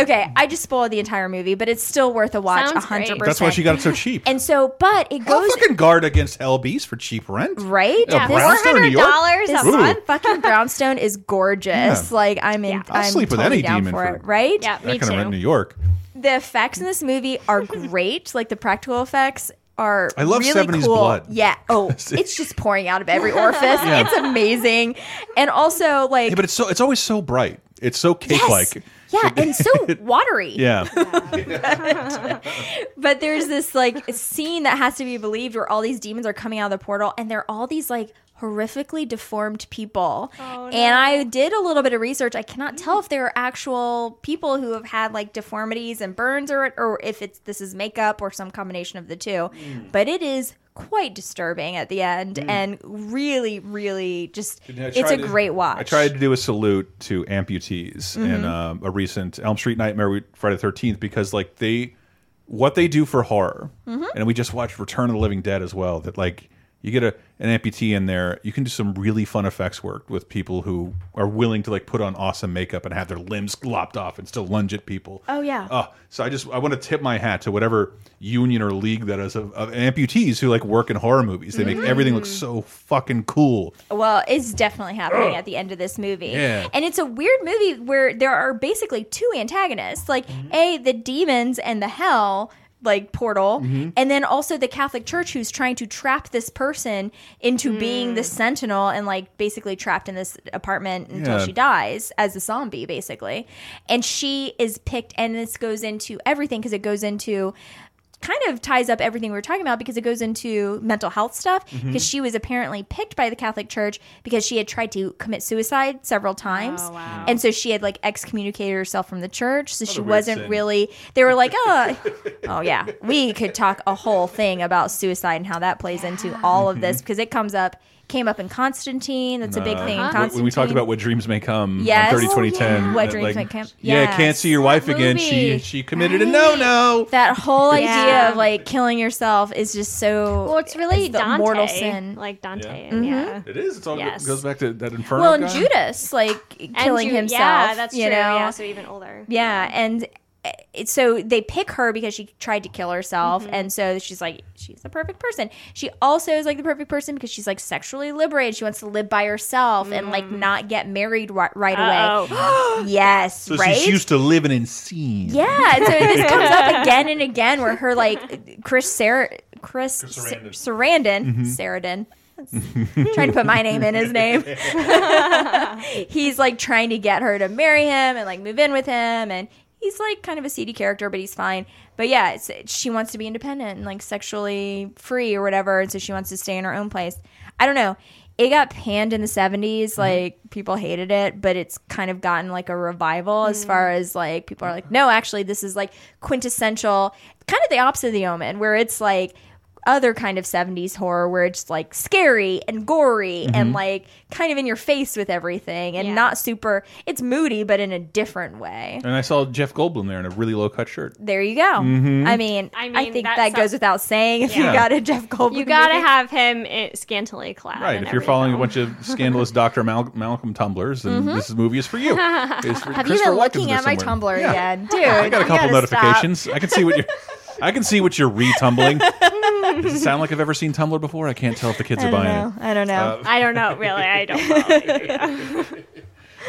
Okay, I just spoiled the entire movie, but it's still worth a watch. Sounds hundred great. percent. That's why she got it so cheap. And so, but it I'll goes fucking guard against Hell Beast for cheap rent. right. A brownstone in New York? $400 This a month. fucking brownstone is gorgeous. Yeah. Like I'm in. I'll I'm sleep with totally any down demon for for it. Right? Yeah, That me kind of rent in too. New York. The effects in this movie are great. like the practical effects are. I love really 70s cool. blood. Yeah. Oh, it's just pouring out of every orifice. Yeah. It's amazing, and also like Yeah, but it's so it's always so bright. It's so cake like. yeah, and so watery. Yeah. but there's this like scene that has to be believed where all these demons are coming out of the portal and they're all these like horrifically deformed people. And I did a little bit of research. I cannot tell if they're actual people who have had like deformities and burns or or if it's this is makeup or some combination of the two. But it is quite disturbing at the end and really really just it's a to- great watch. I tried to do a salute to amputees in Mhm. um, a recent Elm Street Nightmare Friday the Thirteenth because like they what they do for horror, Mhm. and we just watched Return of the Living Dead as well. That like you get a an amputee in there, you can do some really fun effects work with people who are willing to like put on awesome makeup and have their limbs lopped off and still lunge at people. Oh yeah. Oh, so I just I want to tip my hat to whatever union or league that is of, of amputees who like work in horror movies. They make everything look Mm. so fucking cool. Well, it's definitely happening at the end of this movie. Yeah. And it's a weird movie where there are basically two antagonists like, A, the demons and the hell. Like portal, Mhm. and then also the Catholic Church, who's trying to trap this person into being the sentinel and like basically trapped in this apartment until Yeah. she dies as a zombie, basically. And she is picked, and this goes into everything because it goes into kind of ties up everything we were talking about because it goes into mental health stuff Mm-hmm. because she was apparently picked by the Catholic Church because she had tried to commit suicide several times. And so she had like excommunicated herself from the church. So she wasn't sin. really they were like, "Oh, oh yeah, we could talk a whole thing about suicide and how that plays into all of this because it comes up came up in Constantine. That's a big thing in when- Constantine. When we talked about what dreams may come Yes. on 30 Oh, 2010. yeah. What that, dreams may come- Yeah, Yes. can't see your wife again. She Movie. she committed a no no. that whole idea Yeah. of like killing yourself is just so Well, it's really the Dante, mortal sin. like Dante. Mhm. Yeah. It is. It's all Yes. goes back to that Inferno. well, and guy. Judas like killing Ju- himself. Yeah, that's you true. know? Yeah, so even older. Yeah, and it, so they pick her because she tried to kill herself, Mm-hmm. and so she's like, she's the perfect person. She also is like the perfect person because she's like sexually liberated. She wants to live by herself and like not get married ri- right away. yes, So right. she's used to living in scenes. Yeah, so this comes up again and again where her like Chris Sarah Chris Sarandon, Sarandon, Mhm. Sarandon trying to put my name in his name. he's like trying to get her to marry him and like move in with him and he's like kind of a seedy character but he's fine. But yeah, it's, she wants to be independent and like sexually free or whatever and so she wants to stay in her own place. I don't know. It got panned in the 70s mm-hmm. like people hated it, but it's kind of gotten like a revival as mm-hmm. far as like people are like no, actually this is like quintessential kind of the opposite of the omen where it's like other kind of 70s horror where it's like scary and gory and Mhm. like kind of in your face with everything and Yeah. not super it's moody but in a different way And I saw Jeff Goldblum there in a really low cut shirt. there you go Mhm. I, mean, I I think that that, sounds- goes without saying if Yeah. you got a jeff goldblum You gotta movie. have him scantily clad. Right. in If you're every following a bunch of scandalous Dr. Mal- Malcolm tumblers, then Mhm. this movie is for you. For have you Christopher been looking in there at my tumblr Yeah. again dude I got a couple gotta stop. notifications. I can see what you're. I can see what you're retumbling. Does it sound like I've ever seen Tumblr before? I can't tell if the kids I are don't buying know. it. I don't know. Uh, I don't know. Really, I don't know.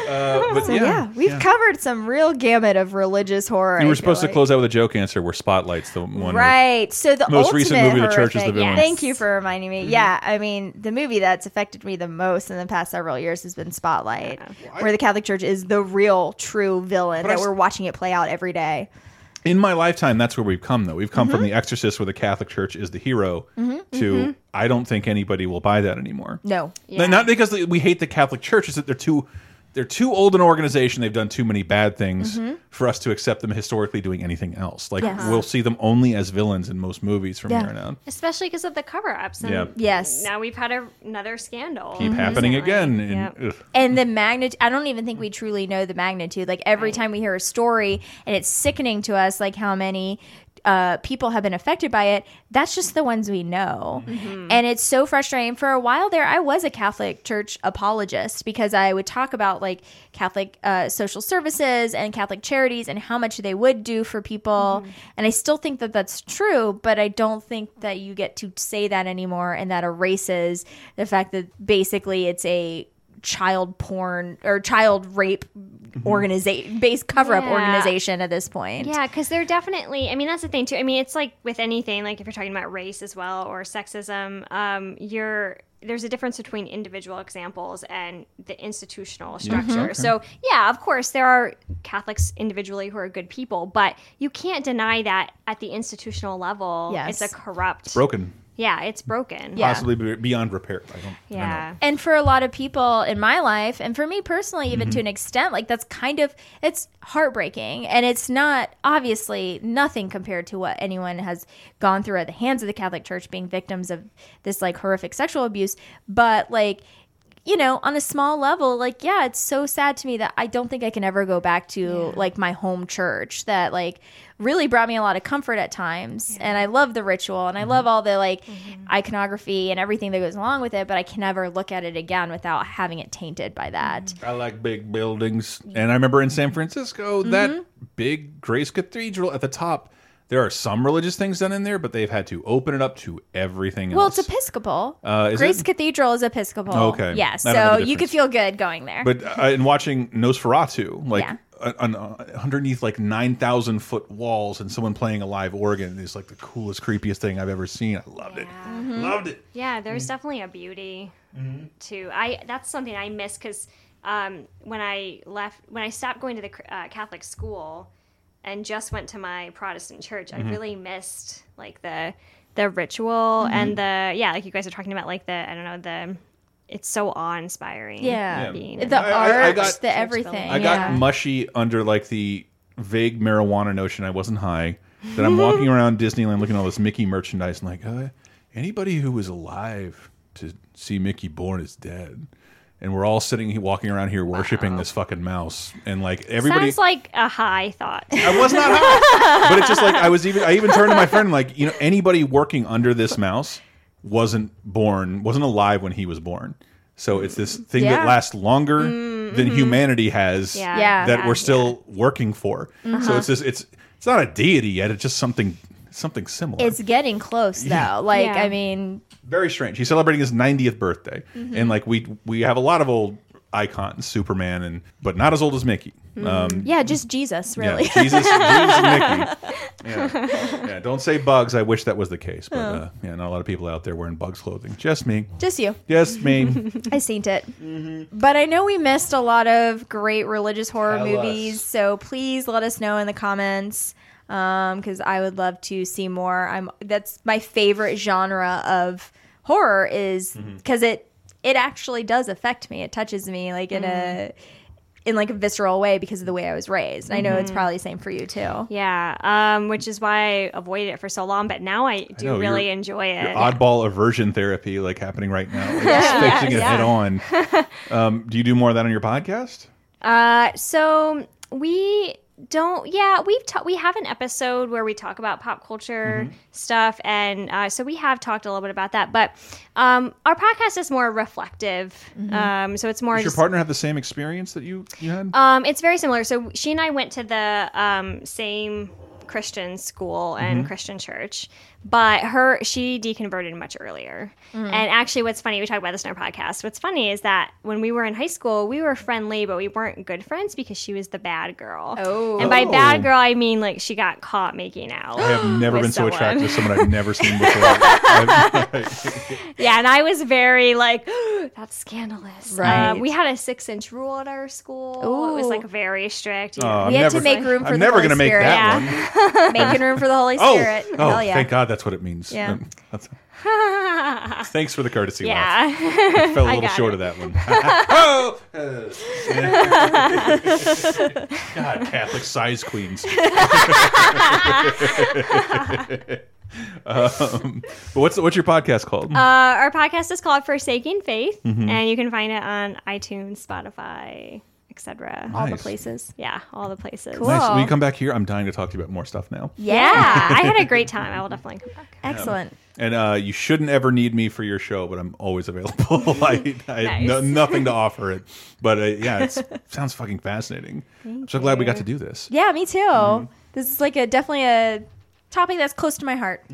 Uh, but so yeah, yeah, we've yeah. covered some real gamut of religious horror You I were feel supposed to like. close out with a joke answer where Spotlight's the one. where- Right. So the Most ultimate recent movie, The Church is the horrific- Villain. Thank you for reminding me. Yeah, I mean, the movie that's affected me the most in the past several years has been Spotlight, where the Catholic Church is the real, true villain But that I s- we're watching it play out every day. In my lifetime, that's where we've come. Though we've come from Mhm. The Exorcist, where the Catholic Church is the hero, Mhm, to mhm. I don't think anybody will buy that anymore. No. N- Not because we hate the Catholic Church; it's that they're too they're too old an organization. They've done too many bad things Mhm. for us to accept them historically doing anything else. Like Yes. we'll see them only as villains in most movies from Yeah. here on out. Especially because of the cover-ups. And Yeah. Yes. Now we've had a, another scandal. Keep happening again. And, Yep. ugh. and the magnitude i don't even think we truly know the magnitude like every time we hear a story and it's sickening to us like how many uh, people have been affected by it that's just the ones we know. And it's so frustrating. For a while there i was a catholic church apologist because i would talk about like catholic uh, social services and catholic charities and how much they would do for people. And i still think that that's true but i don't think that you get to say that anymore and that erases the fact that basically it's a child porn or child rape organization based cover up Yeah. organization at this point. Yeah, because they're definitely. I mean, that's the thing too. I mean, it's like with anything, like if you're talking about race as well or sexism, um, you're there's a difference between individual examples and the institutional Mm-hmm. structure. Mhm. Okay. So yeah, of course there are Catholics individually who are good people, but you can't deny that at the institutional level, Yes. it's a corrupt. broken, Yeah, it's broken. possibly be- beyond repair. I don't. I don't know. Yeah. And for a lot of people in my life, and for me personally, even to Mhm. an extent, like that's kind of it's heartbreaking, and it's not obviously nothing compared to what anyone has gone through at the hands of the Catholic Church, being victims of this like horrific sexual abuse. But like, you know, on a small level, like yeah, it's so sad to me that I don't think I can ever go back to like my home church that like really brought me a lot of comfort at times, and I love the ritual, and I mm-hmm. love all the like mm-hmm. iconography and everything that goes along with it, but I can never look at it again without having it tainted by that. Mm-hmm. I like big buildings. And I remember in San Francisco, that Mhm. big Grace Cathedral at the top, there are some religious things done in there, but they've had to open it up to everything Well, else. it's Episcopal. Uh, is Grace it? Cathedral is Episcopal. Okay. Yeah, so you could feel good going there. But uh, in watching Nosferatu, like Yeah. un- uh, underneath like 9,000 foot walls and someone playing a live organ is like the coolest, creepiest thing I've ever seen. I loved it. Mm-hmm. Loved it. Yeah, there's definitely a beauty to I. That's something I miss because um, when I left, when I stopped going to the uh, Catholic school and just went to my Protestant church, Mhm. I really missed like the the ritual and the yeah, like you guys are talking about, like the I don't know the. It's so awe inspiring. Yeah. being The in I- I art, got- the everything. I got yeah. mushy under like the vague marijuana notion. I wasn't high. That I'm walking around Disneyland looking at all this Mickey merchandise and like, uh, anybody who was alive to see Mickey born is dead. And we're all sitting walking around here worshiping this fucking mouse. And like everybody Sounds like a high thought. I was not high. but it's just like I was even I even turned to my friend like, you know, anybody working under this mouse wasn't born, wasn't alive when he was born. So it's this thing Yeah. that lasts longer than humanity has Yeah. Yeah. that Yeah. we're still working for. So Uh-huh. it's just it's it's not a deity yet, it's just something something similar. It's getting close though. Yeah. Like Yeah. I mean, Very strange. He's celebrating his 90th birthday. Mhm. And like we we have a lot of old icons, Superman and but not as old as Mickey. Um yeah, just Jesus, really. Yeah, Jesus, Jesus Mickey. Yeah. yeah, don't say bugs. I wish that was the case, but Oh. uh, yeah, not a lot of people out there wearing bugs clothing. Just me. Just you. Just me. I seen it. But I know we missed a lot of great religious horror Tell movies, us. so please let us know in the comments because I would love to see more. I'm that's my favorite genre of horror is Mm-hmm. because it it actually does affect me. It touches me like in a in like a visceral way because of the way I was raised. And I know it's Mhm. probably the same for you too. Yeah, um, which is why I avoided it for so long. But now I do know, really your- enjoy it. Your oddball aversion therapy, like happening right now, like, Yeah. just facing it Yeah. head on. Um, do you do more of that on your podcast? Uh, so we don't. Yeah, we've ta- we have an episode where we talk about pop culture Mm-hmm. stuff, and uh, so we have talked a little bit about that. But um, our podcast is more reflective. Um, so it's more Does your just partner have the same experience that you you had? Um, it's very similar. So she and I went to the um, same Christian school and Mhm. Christian church, but her she deconverted much earlier. Mm. And actually, what's funny, we talk about this in our podcast. What's funny is that when we were in high school, we were friendly, but we weren't good friends because she was the bad girl. Oh, and by Oh. bad girl, I mean like she got caught making out. I have never with been so attracted to someone I've never seen before. Yeah, and I was very like, that's scandalous. Right. Um, we had a six inch rule at our school. It was like very strict. you Oh, know. I'm We had to never- make room for I'm the never Holy gonna make Spirit. that Yeah. one. Making room for the Holy Oh, Spirit. oh, Hell yeah. thank God that's what it means. Yeah. Um, thanks for the courtesy. Yeah. laugh. Fell a little short it. of that one. oh! God, Catholic size queens. um, but what's what's your podcast called? Uh, our podcast is called Forsaking Faith, Mhm. and you can find it on iTunes, Spotify, etc. All the Nice. places. Yeah, all the places. Nice. Will you come back here? I'm dying to talk to you about more stuff now. Yeah, I had a great time. I will definitely come back. Excellent. And uh, you shouldn't ever need me for your show, but I'm always available. I, I have no, Nice. nothing to offer it, but uh, yeah, it sounds fucking fascinating. I'm so glad we got to do this. Yeah, me too. Mm-hmm. This is like a definitely a topic that's close to my heart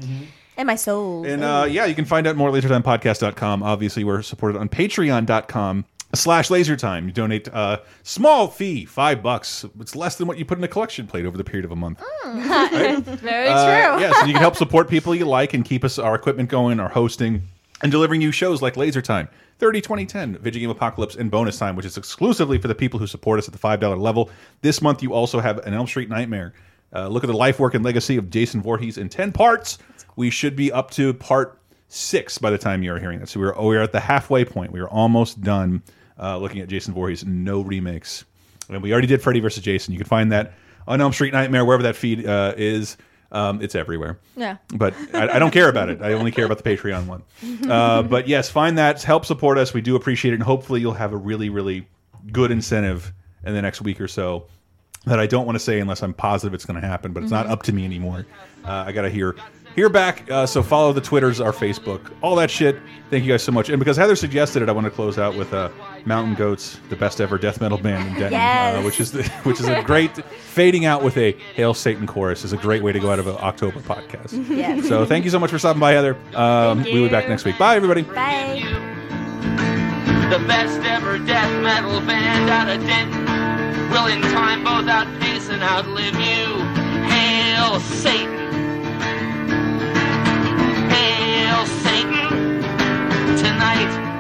and my soul. And uh, yeah, you can find out more at lasertimepodcast.com. Obviously, we're supported on patreon.com slash laser time. You donate uh, small fee, five bucks. It's less than what you put in a collection plate over the period of a month. Very Uh, true. yeah, so you can help support people you like and keep us our equipment going, our hosting, and delivering you shows like Laser Time, 30 2010, Video Game Apocalypse, and Bonus Time, which is exclusively for the people who support us at the $5 level. This month, you also have an Elm Street Nightmare. Uh, look at the life, work, and legacy of Jason Voorhees in 10 parts. We should be up to part six by the time you're hearing this. So we're, we're at the halfway point. We are almost done uh, looking at Jason Voorhees. No remakes. And we already did Freddy vs. Jason. You can find that on Elm Street Nightmare, wherever that feed uh, is. Um, it's everywhere. Yeah. But I, I don't care about it. I only care about the Patreon one. Uh, but yes, find that. Help support us. We do appreciate it. And hopefully you'll have a really, really good incentive in the next week or so that I don't want to say unless I'm positive it's going to happen. But it's not Mhm. up to me anymore. Uh, I got to hear hear back. Uh, so follow the Twitters, our Facebook, all that shit. Thank you guys so much. And because Heather suggested it, I want to close out with uh, Mountain Goats, the best ever death metal band in Denton, uh, which is the, which is a great fading out with a Hail Satan chorus is a great way to go out of an October podcast. Yes. So thank you so much for stopping by, Heather. Um, we'll be back next week. Bye, everybody. Bye. The best ever death metal band out of Denton will in time both outpace and outlive you. Hail Satan! tonight.